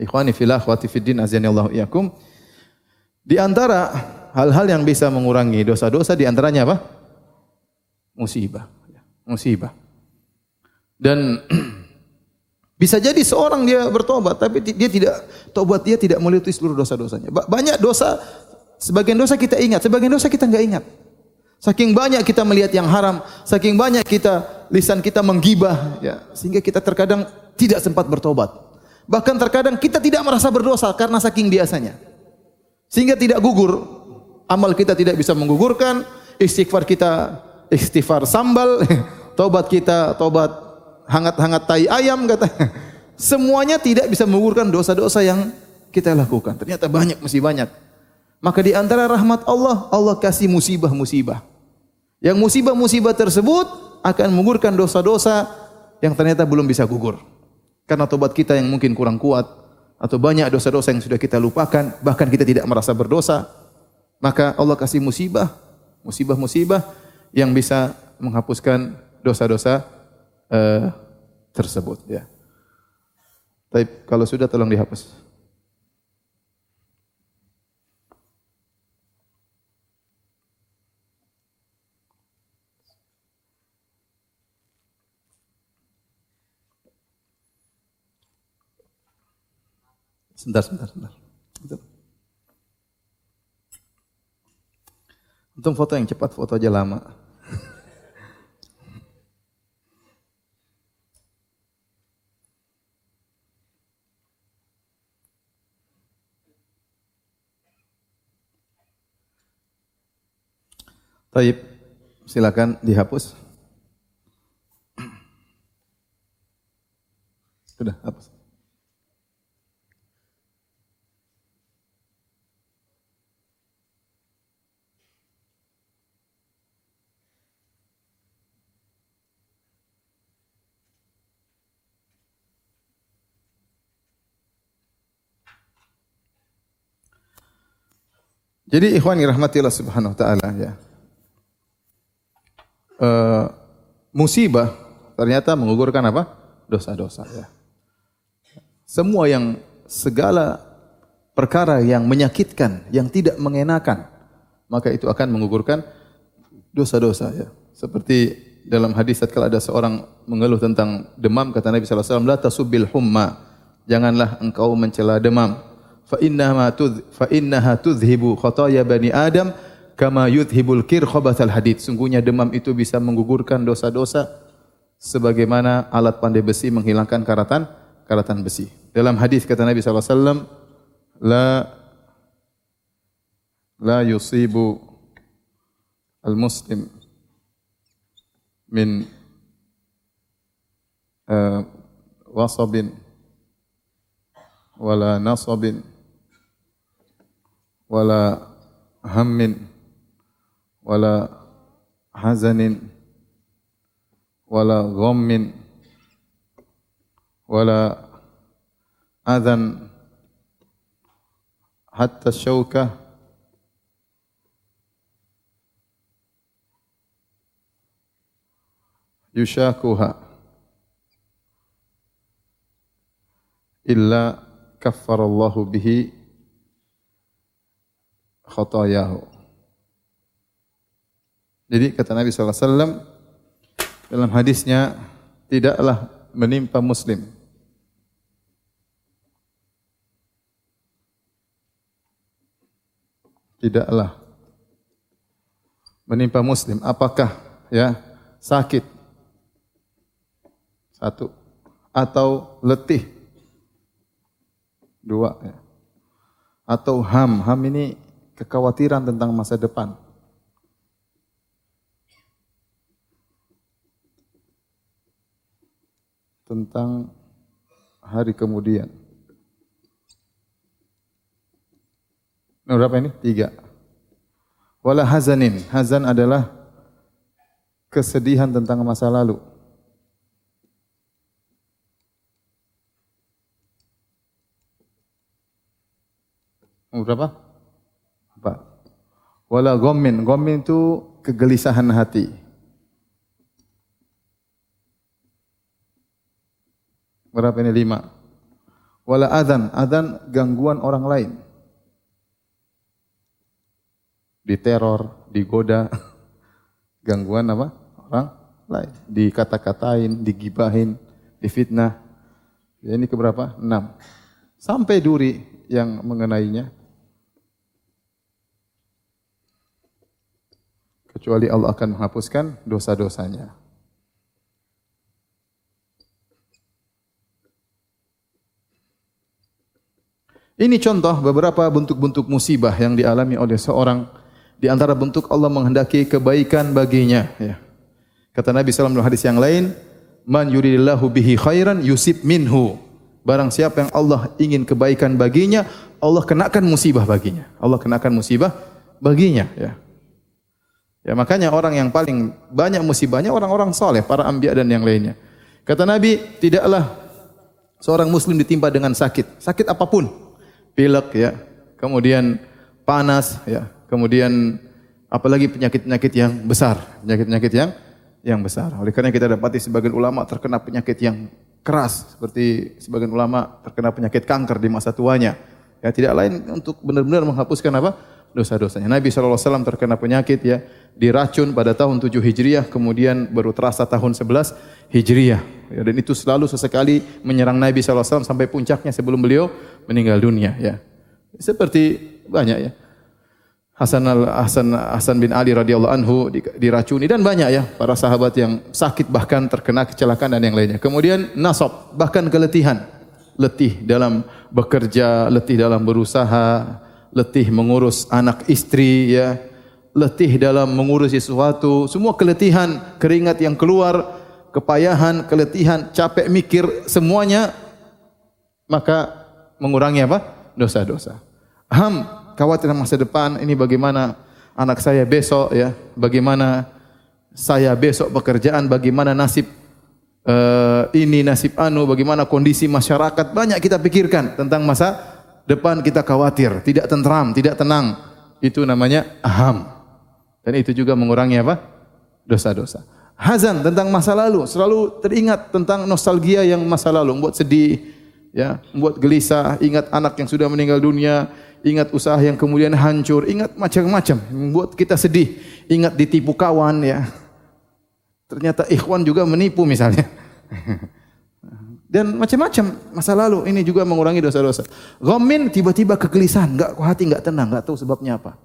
Ikhwani fillah akhwati fiddin azanillahu iyakum. Di antara hal-hal yang bisa mengurangi dosa-dosa di antaranya apa? Musibah. Musibah. Dan bisa jadi seorang dia bertobat tapi dia tidak tobat dia tidak melewati seluruh dosa-dosanya. Banyak dosa sebagian dosa kita ingat, sebagian dosa kita enggak ingat. Saking banyak kita melihat yang haram, saking banyak kita lisan kita menggibah ya, sehingga kita terkadang tidak sempat bertobat. Bahkan terkadang kita tidak merasa berdosa karena saking biasanya. Sehingga tidak gugur. Amal kita tidak bisa menggugurkan, istighfar kita istighfar sambal, tobat kita tobat hangat-hangat tai ayam katanya. semuanya tidak bisa menggugurkan dosa-dosa yang kita lakukan. Ternyata banyak, masih banyak. Maka di antara rahmat Allah, Allah kasih musibah-musibah. Yang musibah-musibah tersebut akan menggugurkan dosa-dosa yang ternyata belum bisa gugur. Karena tobat kita yang mungkin kurang kuat atau banyak dosa-dosa yang sudah kita lupakan, bahkan kita tidak merasa berdosa, maka Allah kasih musibah, musibah-musibah yang bisa menghapuskan dosa-dosa uh, tersebut ya. Tapi kalau sudah tolong dihapus. Sebentar, sebentar, sebentar. Untung foto yang cepat, foto aja lama. Taib, silakan dihapus. Sudah, hapus. Jadi ikhwan rahmati Allah Subhanahu wa taala ya. Uh, musibah ternyata mengugurkan apa? dosa-dosa ya. Semua yang segala perkara yang menyakitkan, yang tidak mengenakan, maka itu akan mengugurkan dosa-dosa ya. Seperti dalam hadis kalau ada seorang mengeluh tentang demam kata Nabi sallallahu alaihi wasallam la tasubbil humma. Janganlah engkau mencela demam fa innaha fa innaha tudhibu khataya bani Adam kama yudhibul kir khabathal hadid. Sungguhnya demam itu bisa menggugurkan dosa-dosa sebagaimana alat pandai besi menghilangkan karatan karatan besi. Dalam hadis kata Nabi wasallam la la yusibu al muslim min uh, wasabin wala nasabin wala hammin wala hazanin wala ghammin wala adhan hatta syauka yushakuha illa kaffarallahu bihi khotoyahu. Jadi kata Nabi SAW dalam hadisnya tidaklah menimpa muslim. Tidaklah menimpa muslim. Apakah ya sakit? Satu. Atau letih? Dua ya. atau ham? Ham ini kekhawatiran tentang masa depan. Tentang hari kemudian. Berapa ini? Tiga. Wala hazanin. Hazan adalah kesedihan tentang masa lalu. Berapa? Empat. Wala gommin. Gommin itu kegelisahan hati. Berapa ini? Lima. Wala adhan. Adhan gangguan orang lain. Diteror, digoda. Gangguan apa? Orang lain. Dikata-katain, digibahin, difitnah. Ya, ini keberapa? Enam. Sampai duri yang mengenainya. kecuali Allah akan menghapuskan dosa-dosanya. Ini contoh beberapa bentuk-bentuk musibah yang dialami oleh seorang di antara bentuk Allah menghendaki kebaikan baginya. Ya. Kata Nabi SAW dalam hadis yang lain, Man yuridillahu bihi khairan yusib minhu. Barang siapa yang Allah ingin kebaikan baginya, Allah kenakan musibah baginya. Allah kenakan musibah baginya, ya. Ya makanya orang yang paling banyak musibahnya orang-orang soleh, para ambia dan yang lainnya. Kata Nabi, tidaklah seorang muslim ditimpa dengan sakit, sakit apa pun, pilek ya, kemudian panas ya, kemudian apalagi penyakit-penyakit yang besar, penyakit-penyakit yang yang besar. Oleh karena kita dapati sebagian ulama terkena penyakit yang keras seperti sebagian ulama terkena penyakit kanker di masa tuanya. Ya tidak lain untuk benar-benar menghapuskan apa? Dosa-dosanya. Nabi SAW terkena penyakit ya, diracun pada tahun 7 Hijriah, kemudian baru terasa tahun 11 Hijriah. Ya, dan itu selalu sesekali menyerang Nabi SAW sampai puncaknya sebelum beliau meninggal dunia. Ya. Seperti banyak ya. Hasan al Hasan Hasan bin Ali radhiyallahu anhu diracuni dan banyak ya para sahabat yang sakit bahkan terkena kecelakaan dan yang lainnya. Kemudian nasab bahkan keletihan, letih dalam bekerja, letih dalam berusaha, letih mengurus anak istri ya, letih dalam mengurus sesuatu, semua keletihan, keringat yang keluar, kepayahan, keletihan, capek mikir semuanya. Maka mengurangi apa? dosa-dosa. Ham khawatir masa depan, ini bagaimana anak saya besok ya, bagaimana saya besok pekerjaan, bagaimana nasib uh, ini, nasib anu, bagaimana kondisi masyarakat, banyak kita pikirkan tentang masa depan kita khawatir, tidak tentram, tidak tenang. Itu namanya aham. Dan itu juga mengurangi apa? Dosa-dosa. Hazan tentang masa lalu, selalu teringat tentang nostalgia yang masa lalu, membuat sedih, ya, membuat gelisah, ingat anak yang sudah meninggal dunia, ingat usaha yang kemudian hancur, ingat macam-macam, membuat kita sedih, ingat ditipu kawan ya. Ternyata ikhwan juga menipu misalnya. Dan macam-macam masa lalu ini juga mengurangi dosa-dosa. Ghamin tiba-tiba kegelisahan, enggak hati enggak tenang, enggak tahu sebabnya apa.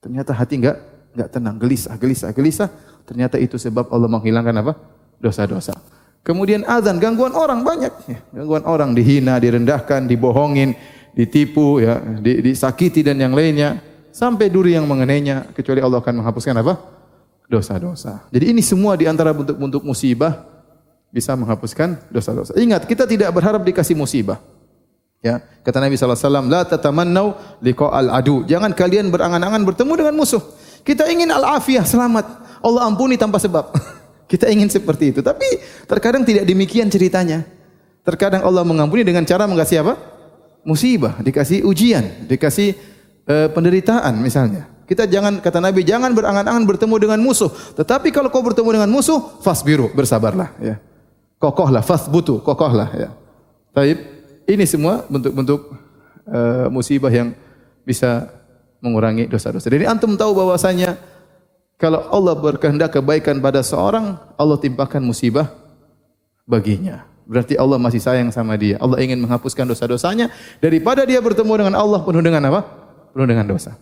Ternyata hati enggak enggak tenang, gelisah, gelisah, gelisah. Ternyata itu sebab Allah menghilangkan apa? dosa-dosa. Kemudian azan, gangguan orang banyak, ya. gangguan orang dihina, direndahkan, dibohongin, ditipu, ya, disakiti dan yang lainnya sampai duri yang mengenainya kecuali Allah akan menghapuskan apa? dosa-dosa. Jadi ini semua di antara bentuk-bentuk musibah bisa menghapuskan dosa-dosa. Ingat, kita tidak berharap dikasih musibah. Ya, kata Nabi SAW, La tatamannau liqa'al adu. Jangan kalian berangan-angan bertemu dengan musuh. Kita ingin al-afiyah, selamat. Allah ampuni tanpa sebab. kita ingin seperti itu. Tapi terkadang tidak demikian ceritanya. Terkadang Allah mengampuni dengan cara mengasih apa? musibah, dikasih ujian, dikasih uh, penderitaan misalnya. Kita jangan kata Nabi jangan berangan-angan bertemu dengan musuh. Tetapi kalau kau bertemu dengan musuh, fasbiru, bersabarlah ya. Kokohlah, fasbutu, kokohlah ya. Taib, ini semua bentuk-bentuk uh, musibah yang bisa mengurangi dosa-dosa. Jadi antum tahu bahwasanya kalau Allah berkehendak kebaikan pada seorang, Allah timpakan musibah baginya. Berarti Allah masih sayang sama dia. Allah ingin menghapuskan dosa-dosanya daripada dia bertemu dengan Allah penuh dengan apa? Penuh dengan dosa.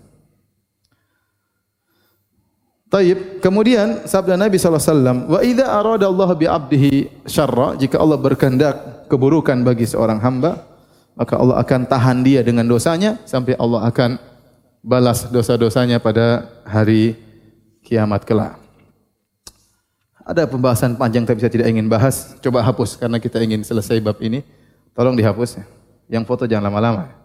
Taib. Kemudian sabda Nabi SAW, Wa idha arada Allah bi abdihi syarra, jika Allah berkehendak keburukan bagi seorang hamba, maka Allah akan tahan dia dengan dosanya sampai Allah akan balas dosa-dosanya pada hari kiamat kelak. Ada pembahasan panjang tapi saya tidak ingin bahas. Coba hapus karena kita ingin selesai bab ini. Tolong dihapus. Ya. Yang foto jangan lama-lama.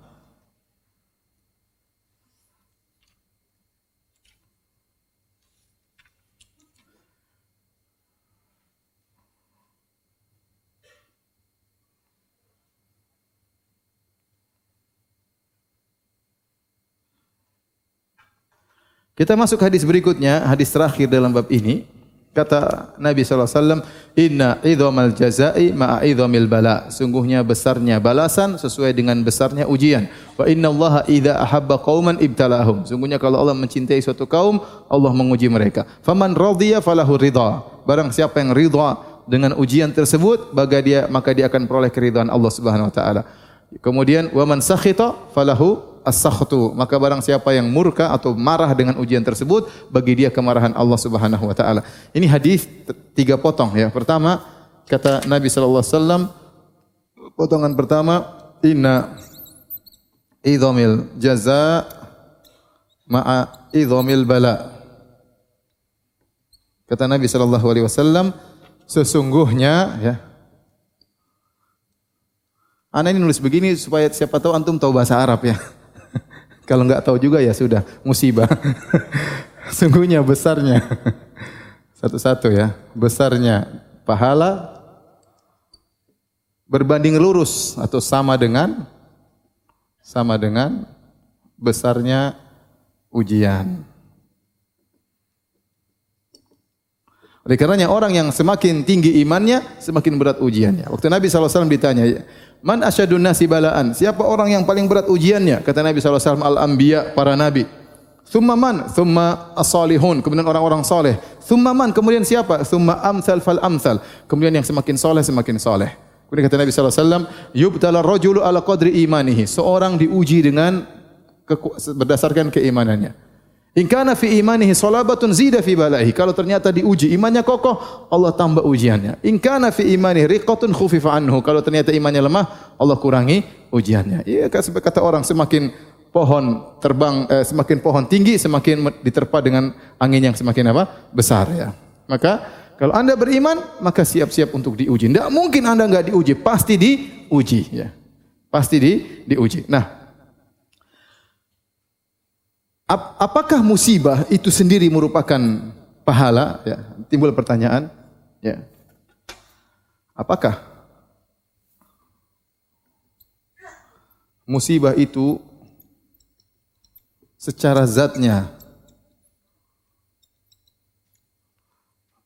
Kita masuk hadis berikutnya, hadis terakhir dalam bab ini. Kata Nabi SAW, Inna idhamal jazai ma'a idhamil bala. Sungguhnya besarnya balasan sesuai dengan besarnya ujian. Wa inna allaha idha ahabba qawman ibtalahum. Sungguhnya kalau Allah mencintai suatu kaum, Allah menguji mereka. Faman radhiya falahu ridha. Barang siapa yang ridha dengan ujian tersebut, maka dia maka dia akan peroleh keridhaan Allah Subhanahu wa taala. Kemudian wa man sakhita falahu as-sakhtu, maka barang siapa yang murka atau marah dengan ujian tersebut, bagi dia kemarahan Allah Subhanahu wa taala. Ini hadis tiga potong ya. Pertama, kata Nabi sallallahu alaihi wasallam potongan pertama, inna idhamil jaza ma'a idhamil bala. Kata Nabi sallallahu alaihi wasallam, sesungguhnya ya Ana ini nulis begini supaya siapa tahu antum tahu bahasa Arab ya. Kalau nggak tahu juga ya sudah musibah. Sungguhnya besarnya. Satu-satu ya. Besarnya pahala berbanding lurus atau sama dengan sama dengan besarnya ujian. Oleh karenanya orang yang semakin tinggi imannya, semakin berat ujiannya. Waktu Nabi SAW ditanya, Man asyadun nasi balaan? Siapa orang yang paling berat ujiannya? Kata Nabi SAW, Al-Anbiya, para Nabi. Thumma man? Thumma as-salihun. Kemudian orang-orang soleh. Thumma man? Kemudian siapa? Thumma amthal fal amthal. Kemudian yang semakin soleh, semakin soleh. Kemudian kata Nabi SAW, Yubtala rajulu ala qadri imanihi. Seorang diuji dengan berdasarkan keimanannya. In kana fi imanihi salabatun zida fi balaihi. Kalau ternyata diuji imannya kokoh, Allah tambah ujiannya. In kana fi imanihi riqatun khufifa anhu. Kalau ternyata imannya lemah, Allah kurangi ujiannya. Iya kata orang semakin pohon terbang eh, semakin pohon tinggi semakin diterpa dengan angin yang semakin apa? besar ya. Maka kalau Anda beriman, maka siap-siap untuk diuji. Tidak mungkin Anda enggak diuji, pasti diuji ya. Pasti di diuji. Nah, apakah musibah itu sendiri merupakan pahala? Ya, timbul pertanyaan. Ya. Apakah musibah itu secara zatnya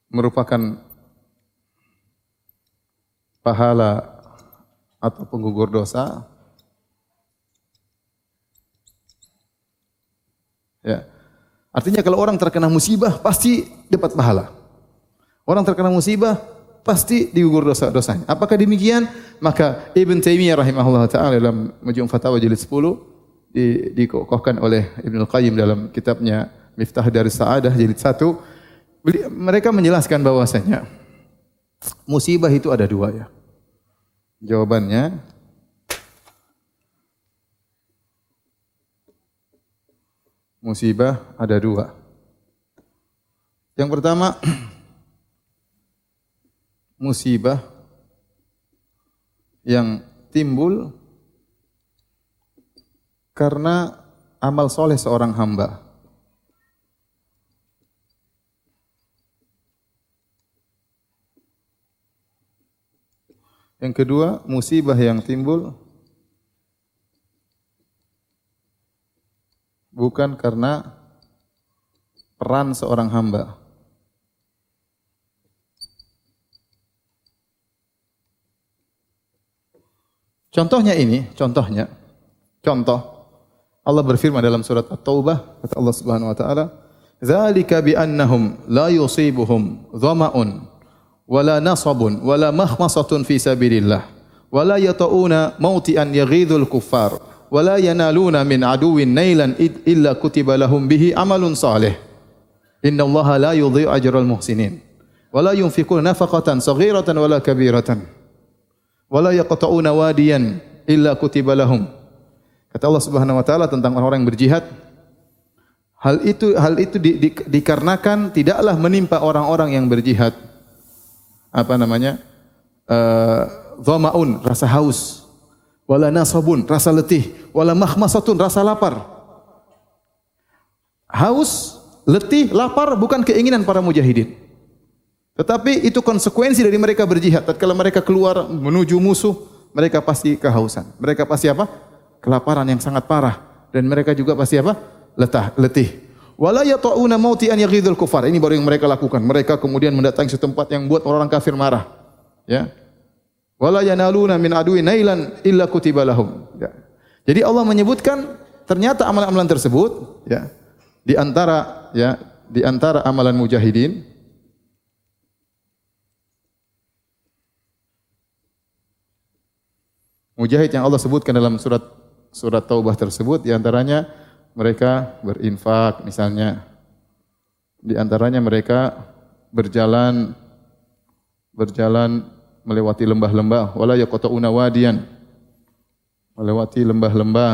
merupakan pahala atau penggugur dosa? Ya. Artinya kalau orang terkena musibah pasti dapat pahala. Orang terkena musibah pasti digugur dosa-dosanya. Apakah demikian? Maka Ibn Taimiyah rahimahullah taala dalam Majmu' Fatawa jilid 10 di, dikokohkan oleh Ibnu Qayyim dalam kitabnya Miftah dari Sa'adah jilid 1 mereka menjelaskan bahwasanya musibah itu ada dua ya. Jawabannya musibah ada dua. Yang pertama, musibah yang timbul karena amal soleh seorang hamba. Yang kedua, musibah yang timbul bukan karena peran seorang hamba. Contohnya ini, contohnya, contoh Allah berfirman dalam surat At-Taubah kata Allah Subhanahu wa taala, "Dzalika bi annahum la yusibuhum dhama'un wala nasabun wala mahmasatun fi sabilillah wala yata'una mautian yaghidul kuffar." Wala yanaluna min aduwin nailan illa kutiba lahum bihi amalun salih. Inna Allah la yudhi'u ajral muhsinin. Wala yunfiquna nafaqatan saghiratan wala kabiratan. Wala yaqta'una wadiyan illa kutiba lahum. Kata Allah Subhanahu wa taala tentang orang-orang yang berjihad, hal itu hal itu di, di, dikarenakan tidaklah menimpa orang-orang yang berjihad apa namanya? Uh, rasa haus wala nasabun, rasa letih, wala mahmasatun, rasa lapar. Haus, letih, lapar bukan keinginan para mujahidin. Tetapi itu konsekuensi dari mereka berjihad. Tatkala mereka keluar menuju musuh, mereka pasti kehausan. Mereka pasti apa? Kelaparan yang sangat parah. Dan mereka juga pasti apa? Letah, letih. Wala yata'una mauti an yaghidul kufar. Ini baru yang mereka lakukan. Mereka kemudian mendatangi suatu tempat yang buat orang kafir marah. Ya, Wala yanaluna min aduin nailan illa kutiba lahum. Ya. Jadi Allah menyebutkan ternyata amalan-amalan tersebut ya di antara ya di antara amalan mujahidin Mujahid yang Allah sebutkan dalam surat surat Taubah tersebut di antaranya mereka berinfak misalnya di antaranya mereka berjalan berjalan melewati lembah-lembah wala yaqta'una wadiyan melewati lembah-lembah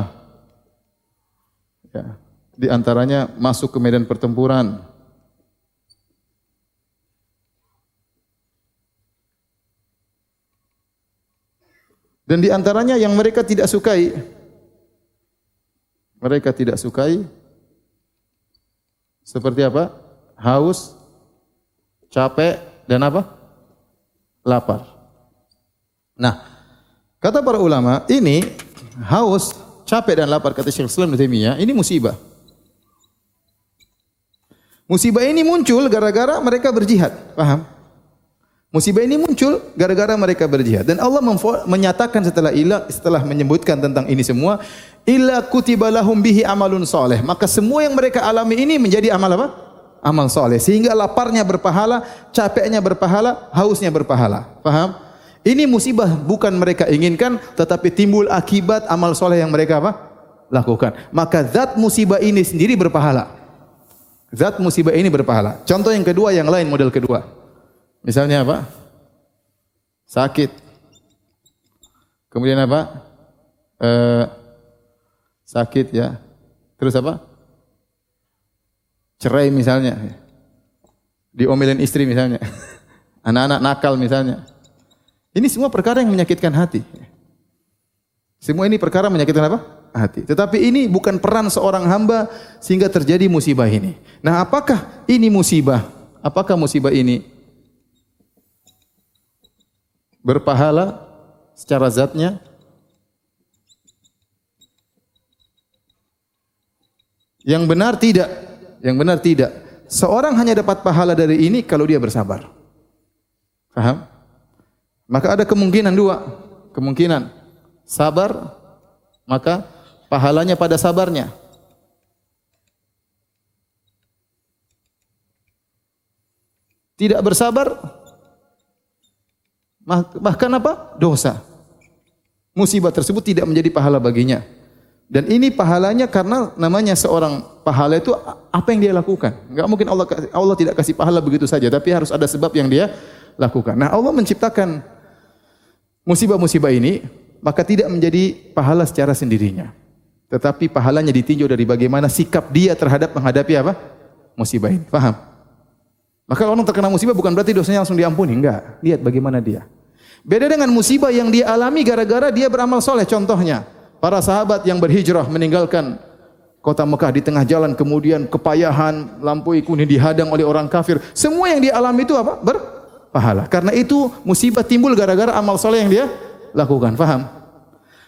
ya di antaranya masuk ke medan pertempuran Dan di antaranya yang mereka tidak sukai mereka tidak sukai seperti apa? Haus, capek dan apa? Lapar. Nah, kata para ulama, ini haus, capek dan lapar kata Syekh Islam Taimiyah, ini musibah. Musibah ini muncul gara-gara mereka berjihad, paham? Musibah ini muncul gara-gara mereka berjihad dan Allah menyatakan setelah ilah setelah menyebutkan tentang ini semua illa kutiba lahum bihi amalun soleh maka semua yang mereka alami ini menjadi amal apa? Amal soleh sehingga laparnya berpahala, capeknya berpahala, hausnya berpahala. Paham? Ini musibah bukan mereka inginkan tetapi timbul akibat amal soleh yang mereka apa? lakukan. Maka zat musibah ini sendiri berpahala. Zat musibah ini berpahala. Contoh yang kedua yang lain model kedua. Misalnya apa? Sakit. Kemudian apa? Eh, sakit ya. Terus apa? Cerai misalnya. Diomelin istri misalnya. Anak-anak nakal misalnya. Ini semua perkara yang menyakitkan hati. Semua ini perkara menyakitkan apa? Hati. Tetapi ini bukan peran seorang hamba sehingga terjadi musibah ini. Nah, apakah ini musibah? Apakah musibah ini berpahala secara zatnya? Yang benar tidak. Yang benar tidak. Seorang hanya dapat pahala dari ini kalau dia bersabar. Paham? Maka ada kemungkinan dua. Kemungkinan sabar, maka pahalanya pada sabarnya. Tidak bersabar, Bahkan apa? Dosa. Musibah tersebut tidak menjadi pahala baginya. Dan ini pahalanya karena namanya seorang pahala itu apa yang dia lakukan. Enggak mungkin Allah Allah tidak kasih pahala begitu saja, tapi harus ada sebab yang dia lakukan. Nah, Allah menciptakan musibah-musibah ini maka tidak menjadi pahala secara sendirinya. Tetapi pahalanya ditinjau dari bagaimana sikap dia terhadap menghadapi apa? Musibah ini. Paham? Maka orang terkena musibah bukan berarti dosanya langsung diampuni, enggak. Lihat bagaimana dia. Beda dengan musibah yang dia alami gara-gara dia beramal soleh. Contohnya, para sahabat yang berhijrah meninggalkan kota Mekah di tengah jalan, kemudian kepayahan, lampu kuning dihadang oleh orang kafir. Semua yang dia alami itu apa? Berpahala. Karena itu musibah timbul gara-gara amal soleh yang dia lakukan. Faham?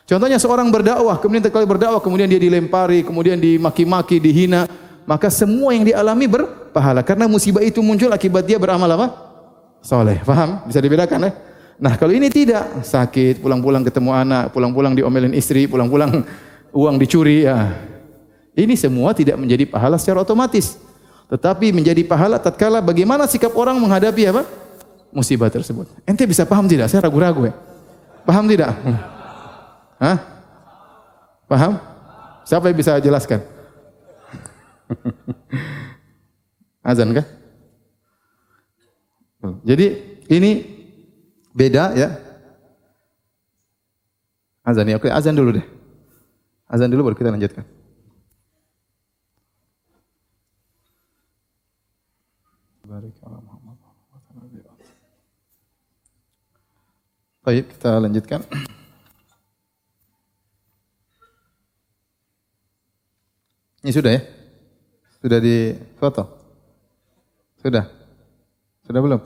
Contohnya seorang berdakwah, kemudian terkali berdakwah, kemudian dia dilempari, kemudian dimaki-maki, dihina maka semua yang dialami berpahala karena musibah itu muncul akibat dia beramal apa? Soleh. Paham? Bisa dibedakan ya? Nah kalau ini tidak sakit, pulang-pulang ketemu anak, pulang-pulang diomelin istri, pulang-pulang uang dicuri, ya ini semua tidak menjadi pahala secara otomatis. Tetapi menjadi pahala tatkala bagaimana sikap orang menghadapi apa? Musibah tersebut. Ente bisa paham tidak? Saya ragu-ragu ya. Paham tidak? Hah? Paham? Siapa yang bisa jelaskan? Azan kah? Jadi ini beda ya. Azan ya. Oke, azan dulu deh. Azan dulu baru kita lanjutkan. Baik, kita lanjutkan. Ini sudah ya? Sudah di foto? Sudah? Sudah belum?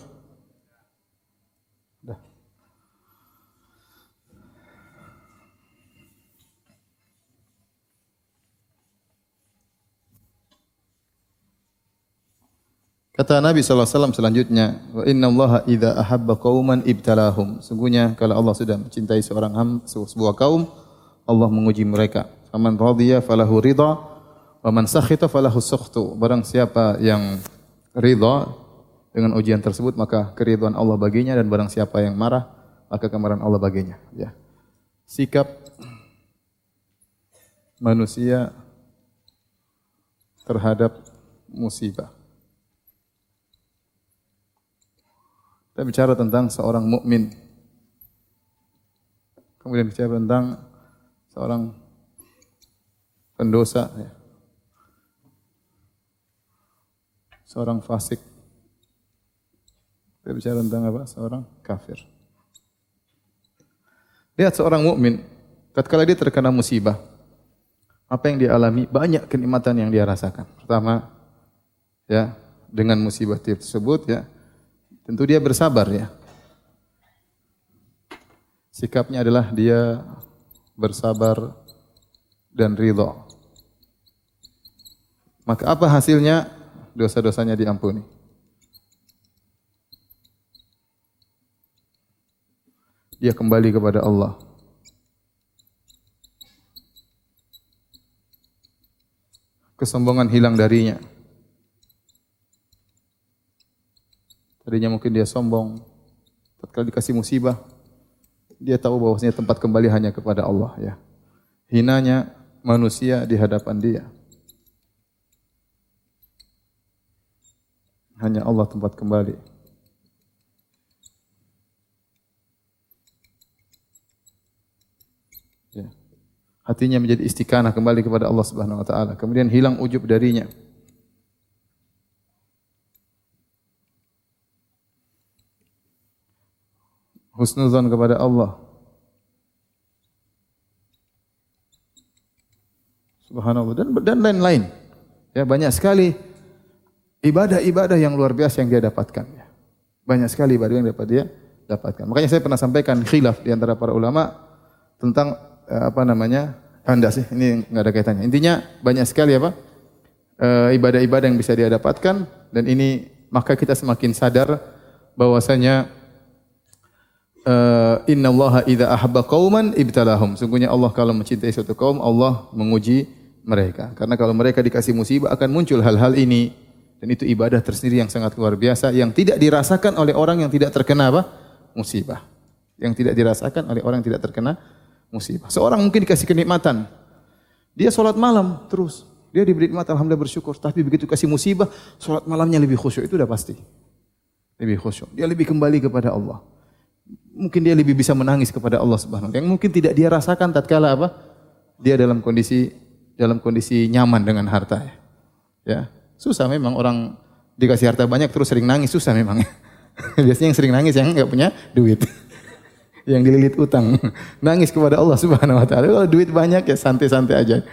Kata Nabi SAW selanjutnya, Wa inna Allah idha ahabba qawman ibtalahum. Sungguhnya kalau Allah sudah mencintai seorang ham, sebuah kaum, Allah menguji mereka. Faman radhiya falahu ridha, Wa man sakhita falahu sukhtu. Barang siapa yang ridha dengan ujian tersebut maka keridhaan Allah baginya dan barang siapa yang marah maka kemarahan Allah baginya. Ya. Sikap manusia terhadap musibah. Kita bicara tentang seorang mukmin. Kemudian bicara tentang seorang pendosa ya. seorang fasik. Kita bicara tentang apa? Seorang kafir. Lihat seorang mukmin, tatkala dia terkena musibah, apa yang dia alami? Banyak kenikmatan yang dia rasakan. Pertama, ya, dengan musibah tersebut ya, tentu dia bersabar ya. Sikapnya adalah dia bersabar dan ridho. Maka apa hasilnya? Dosa-dosanya diampuni. Dia kembali kepada Allah. Kesombongan hilang darinya. Tadinya mungkin dia sombong, tatkala dikasih musibah, dia tahu bahwasanya tempat kembali hanya kepada Allah ya. Hinanya manusia di hadapan dia. Hanya Allah tempat kembali. Ya. Hatinya menjadi istiqanah kembali kepada Allah Subhanahu wa taala. Kemudian hilang ujub darinya. Husnuzan kepada Allah. Subhanallah dan dan lain-lain. Ya banyak sekali ibadah-ibadah yang luar biasa yang dia dapatkan. Ya. Banyak sekali ibadah yang dapat dia dapatkan. Makanya saya pernah sampaikan khilaf di antara para ulama tentang eh, apa namanya anda sih ini nggak ada kaitannya. Intinya banyak sekali apa eh, ibadah-ibadah yang bisa dia dapatkan dan ini maka kita semakin sadar bahwasanya uh, Inna Allah idza ahabba qauman ibtalahum. Sungguhnya Allah kalau mencintai suatu kaum, Allah menguji mereka. Karena kalau mereka dikasih musibah akan muncul hal-hal ini. Dan itu ibadah tersendiri yang sangat luar biasa yang tidak dirasakan oleh orang yang tidak terkena apa? musibah. Yang tidak dirasakan oleh orang yang tidak terkena musibah. Seorang mungkin dikasih kenikmatan. Dia sholat malam terus. Dia diberi nikmat alhamdulillah bersyukur. Tapi begitu kasih musibah, sholat malamnya lebih khusyuk. Itu udah pasti. Lebih khusyuk. Dia lebih kembali kepada Allah mungkin dia lebih bisa menangis kepada Allah Subhanahu wa taala. Yang mungkin tidak dia rasakan tatkala apa? Dia dalam kondisi dalam kondisi nyaman dengan harta ya. ya. Susah memang orang dikasih harta banyak terus sering nangis susah memang. Biasanya yang sering nangis yang enggak punya duit. yang dililit utang. nangis kepada Allah Subhanahu wa taala. Kalau duit banyak ya santai-santai aja.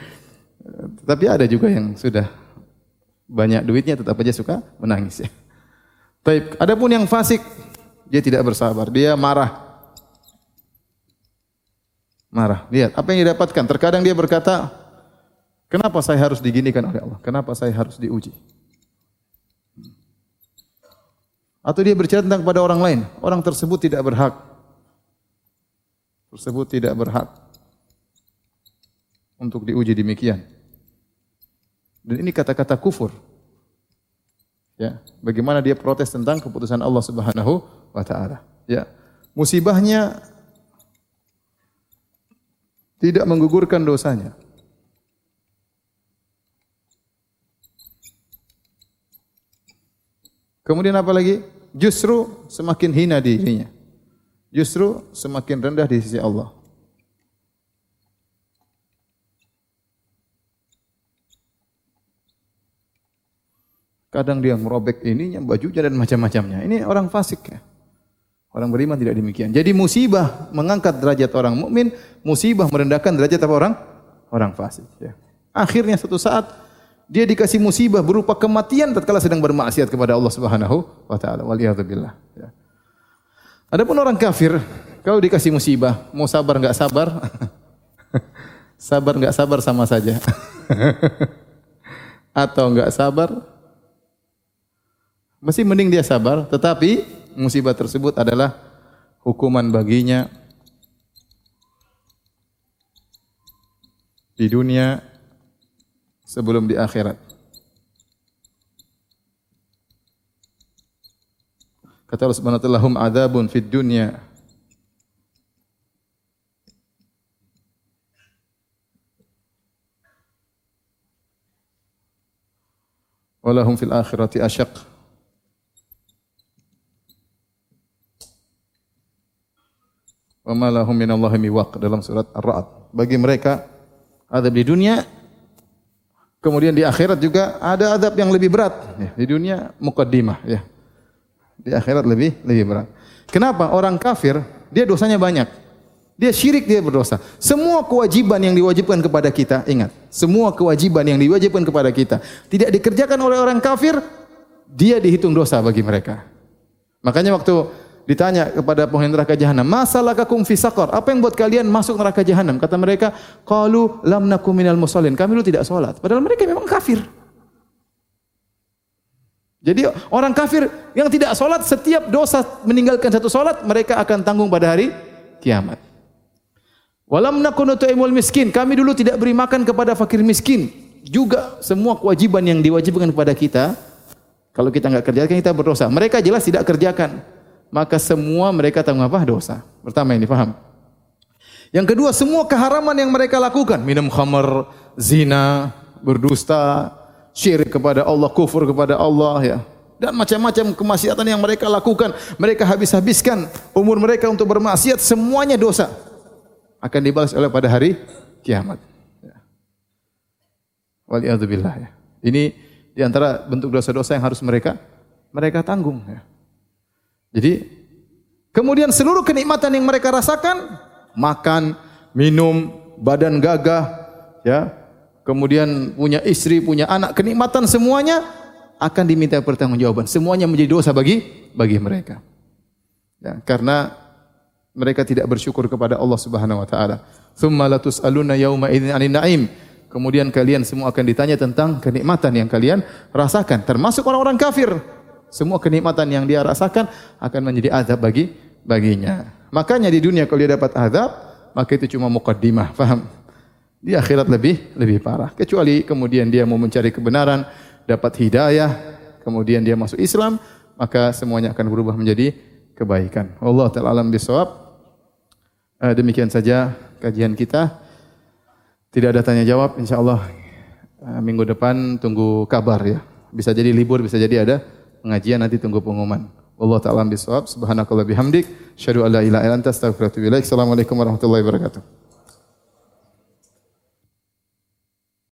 Tapi ada juga yang sudah banyak duitnya tetap aja suka menangis ya. Baik, adapun yang fasik dia tidak bersabar, dia marah. Marah. Lihat, apa yang didapatkan? Terkadang dia berkata, kenapa saya harus diginikan oleh Allah? Kenapa saya harus diuji? Atau dia bercerita tentang kepada orang lain. Orang tersebut tidak berhak. Tersebut tidak berhak untuk diuji demikian. Dan ini kata-kata kufur. Ya, bagaimana dia protes tentang keputusan Allah Subhanahu wa taala. Ya. Musibahnya tidak menggugurkan dosanya. Kemudian apa lagi? Justru semakin hina dirinya. Justru semakin rendah di sisi Allah. Kadang dia merobek ininya, bajunya dan macam-macamnya. Ini orang fasik ya. Orang beriman tidak demikian. Jadi musibah mengangkat derajat orang mukmin, musibah merendahkan derajat apa orang? Orang fasik. Ya. Akhirnya suatu saat dia dikasih musibah berupa kematian tatkala sedang bermaksiat kepada Allah Subhanahu wa taala. Waliyadzubillah. Ya. Adapun orang kafir, kalau dikasih musibah, mau sabar enggak sabar? sabar enggak sabar sama saja. Atau enggak sabar, Mesti mending dia sabar, tetapi musibah tersebut adalah hukuman baginya di dunia sebelum di akhirat. Kata Allah Subhanahu wa taala, "Hum adzabun fid dunya walahum fil akhirati asyaq." Wa ma lahum minallahi miwaq dalam surat Ar-Ra'd. Bagi mereka adab di dunia kemudian di akhirat juga ada adab yang lebih berat ya, di dunia mukaddimah ya. Di akhirat lebih lebih berat. Kenapa? Orang kafir dia dosanya banyak. Dia syirik, dia berdosa. Semua kewajiban yang diwajibkan kepada kita, ingat, semua kewajiban yang diwajibkan kepada kita tidak dikerjakan oleh orang kafir, dia dihitung dosa bagi mereka. Makanya waktu ditanya kepada penghuni neraka jahanam, "Masalah kakum fi saqar?" Apa yang buat kalian masuk neraka jahanam? Kata mereka, "Qalu lam nakum minal musallin." Kami dulu tidak salat. Padahal mereka memang kafir. Jadi orang kafir yang tidak salat setiap dosa meninggalkan satu salat mereka akan tanggung pada hari kiamat. Walam nakunu tu'imul miskin. Kami dulu tidak beri makan kepada fakir miskin. Juga semua kewajiban yang diwajibkan kepada kita, kalau kita enggak kerjakan kita berdosa. Mereka jelas tidak kerjakan. Maka semua mereka tanggung apa? Dosa. Pertama ini paham. Yang kedua, semua keharaman yang mereka lakukan, minum khamar, zina, berdusta, syirik kepada Allah, kufur kepada Allah ya. Dan macam-macam kemaksiatan yang mereka lakukan, mereka habis-habiskan umur mereka untuk bermaksiat, semuanya dosa akan dibalas oleh pada hari kiamat. Ya. Waliyadzubillah ya. Ini di antara bentuk dosa-dosa yang harus mereka mereka tanggung ya. Jadi kemudian seluruh kenikmatan yang mereka rasakan makan, minum, badan gagah ya. Kemudian punya istri, punya anak, kenikmatan semuanya akan diminta pertanggungjawaban. Semuanya menjadi dosa bagi bagi mereka. Ya, karena mereka tidak bersyukur kepada Allah Subhanahu wa taala. Tsumma latus'aluna yauma idzin 'anil na'im. Kemudian kalian semua akan ditanya tentang kenikmatan yang kalian rasakan, termasuk orang-orang kafir. Semua kenikmatan yang dia rasakan akan menjadi azab bagi baginya. Makanya di dunia kalau dia dapat azab, maka itu cuma mukaddimah, paham? Di akhirat lebih lebih parah. Kecuali kemudian dia mau mencari kebenaran, dapat hidayah, kemudian dia masuk Islam, maka semuanya akan berubah menjadi kebaikan. Allah taala alam bisawab. Uh, demikian saja kajian kita. Tidak ada tanya jawab, insya Allah uh, minggu depan tunggu kabar ya. Bisa jadi libur, bisa jadi ada pengajian nanti tunggu pengumuman. Allah taala bisawab. Subhanakallah bihamdik. Syadu alla ilaha illa anta astaghfiruka wa atubu. Assalamualaikum warahmatullahi wabarakatuh.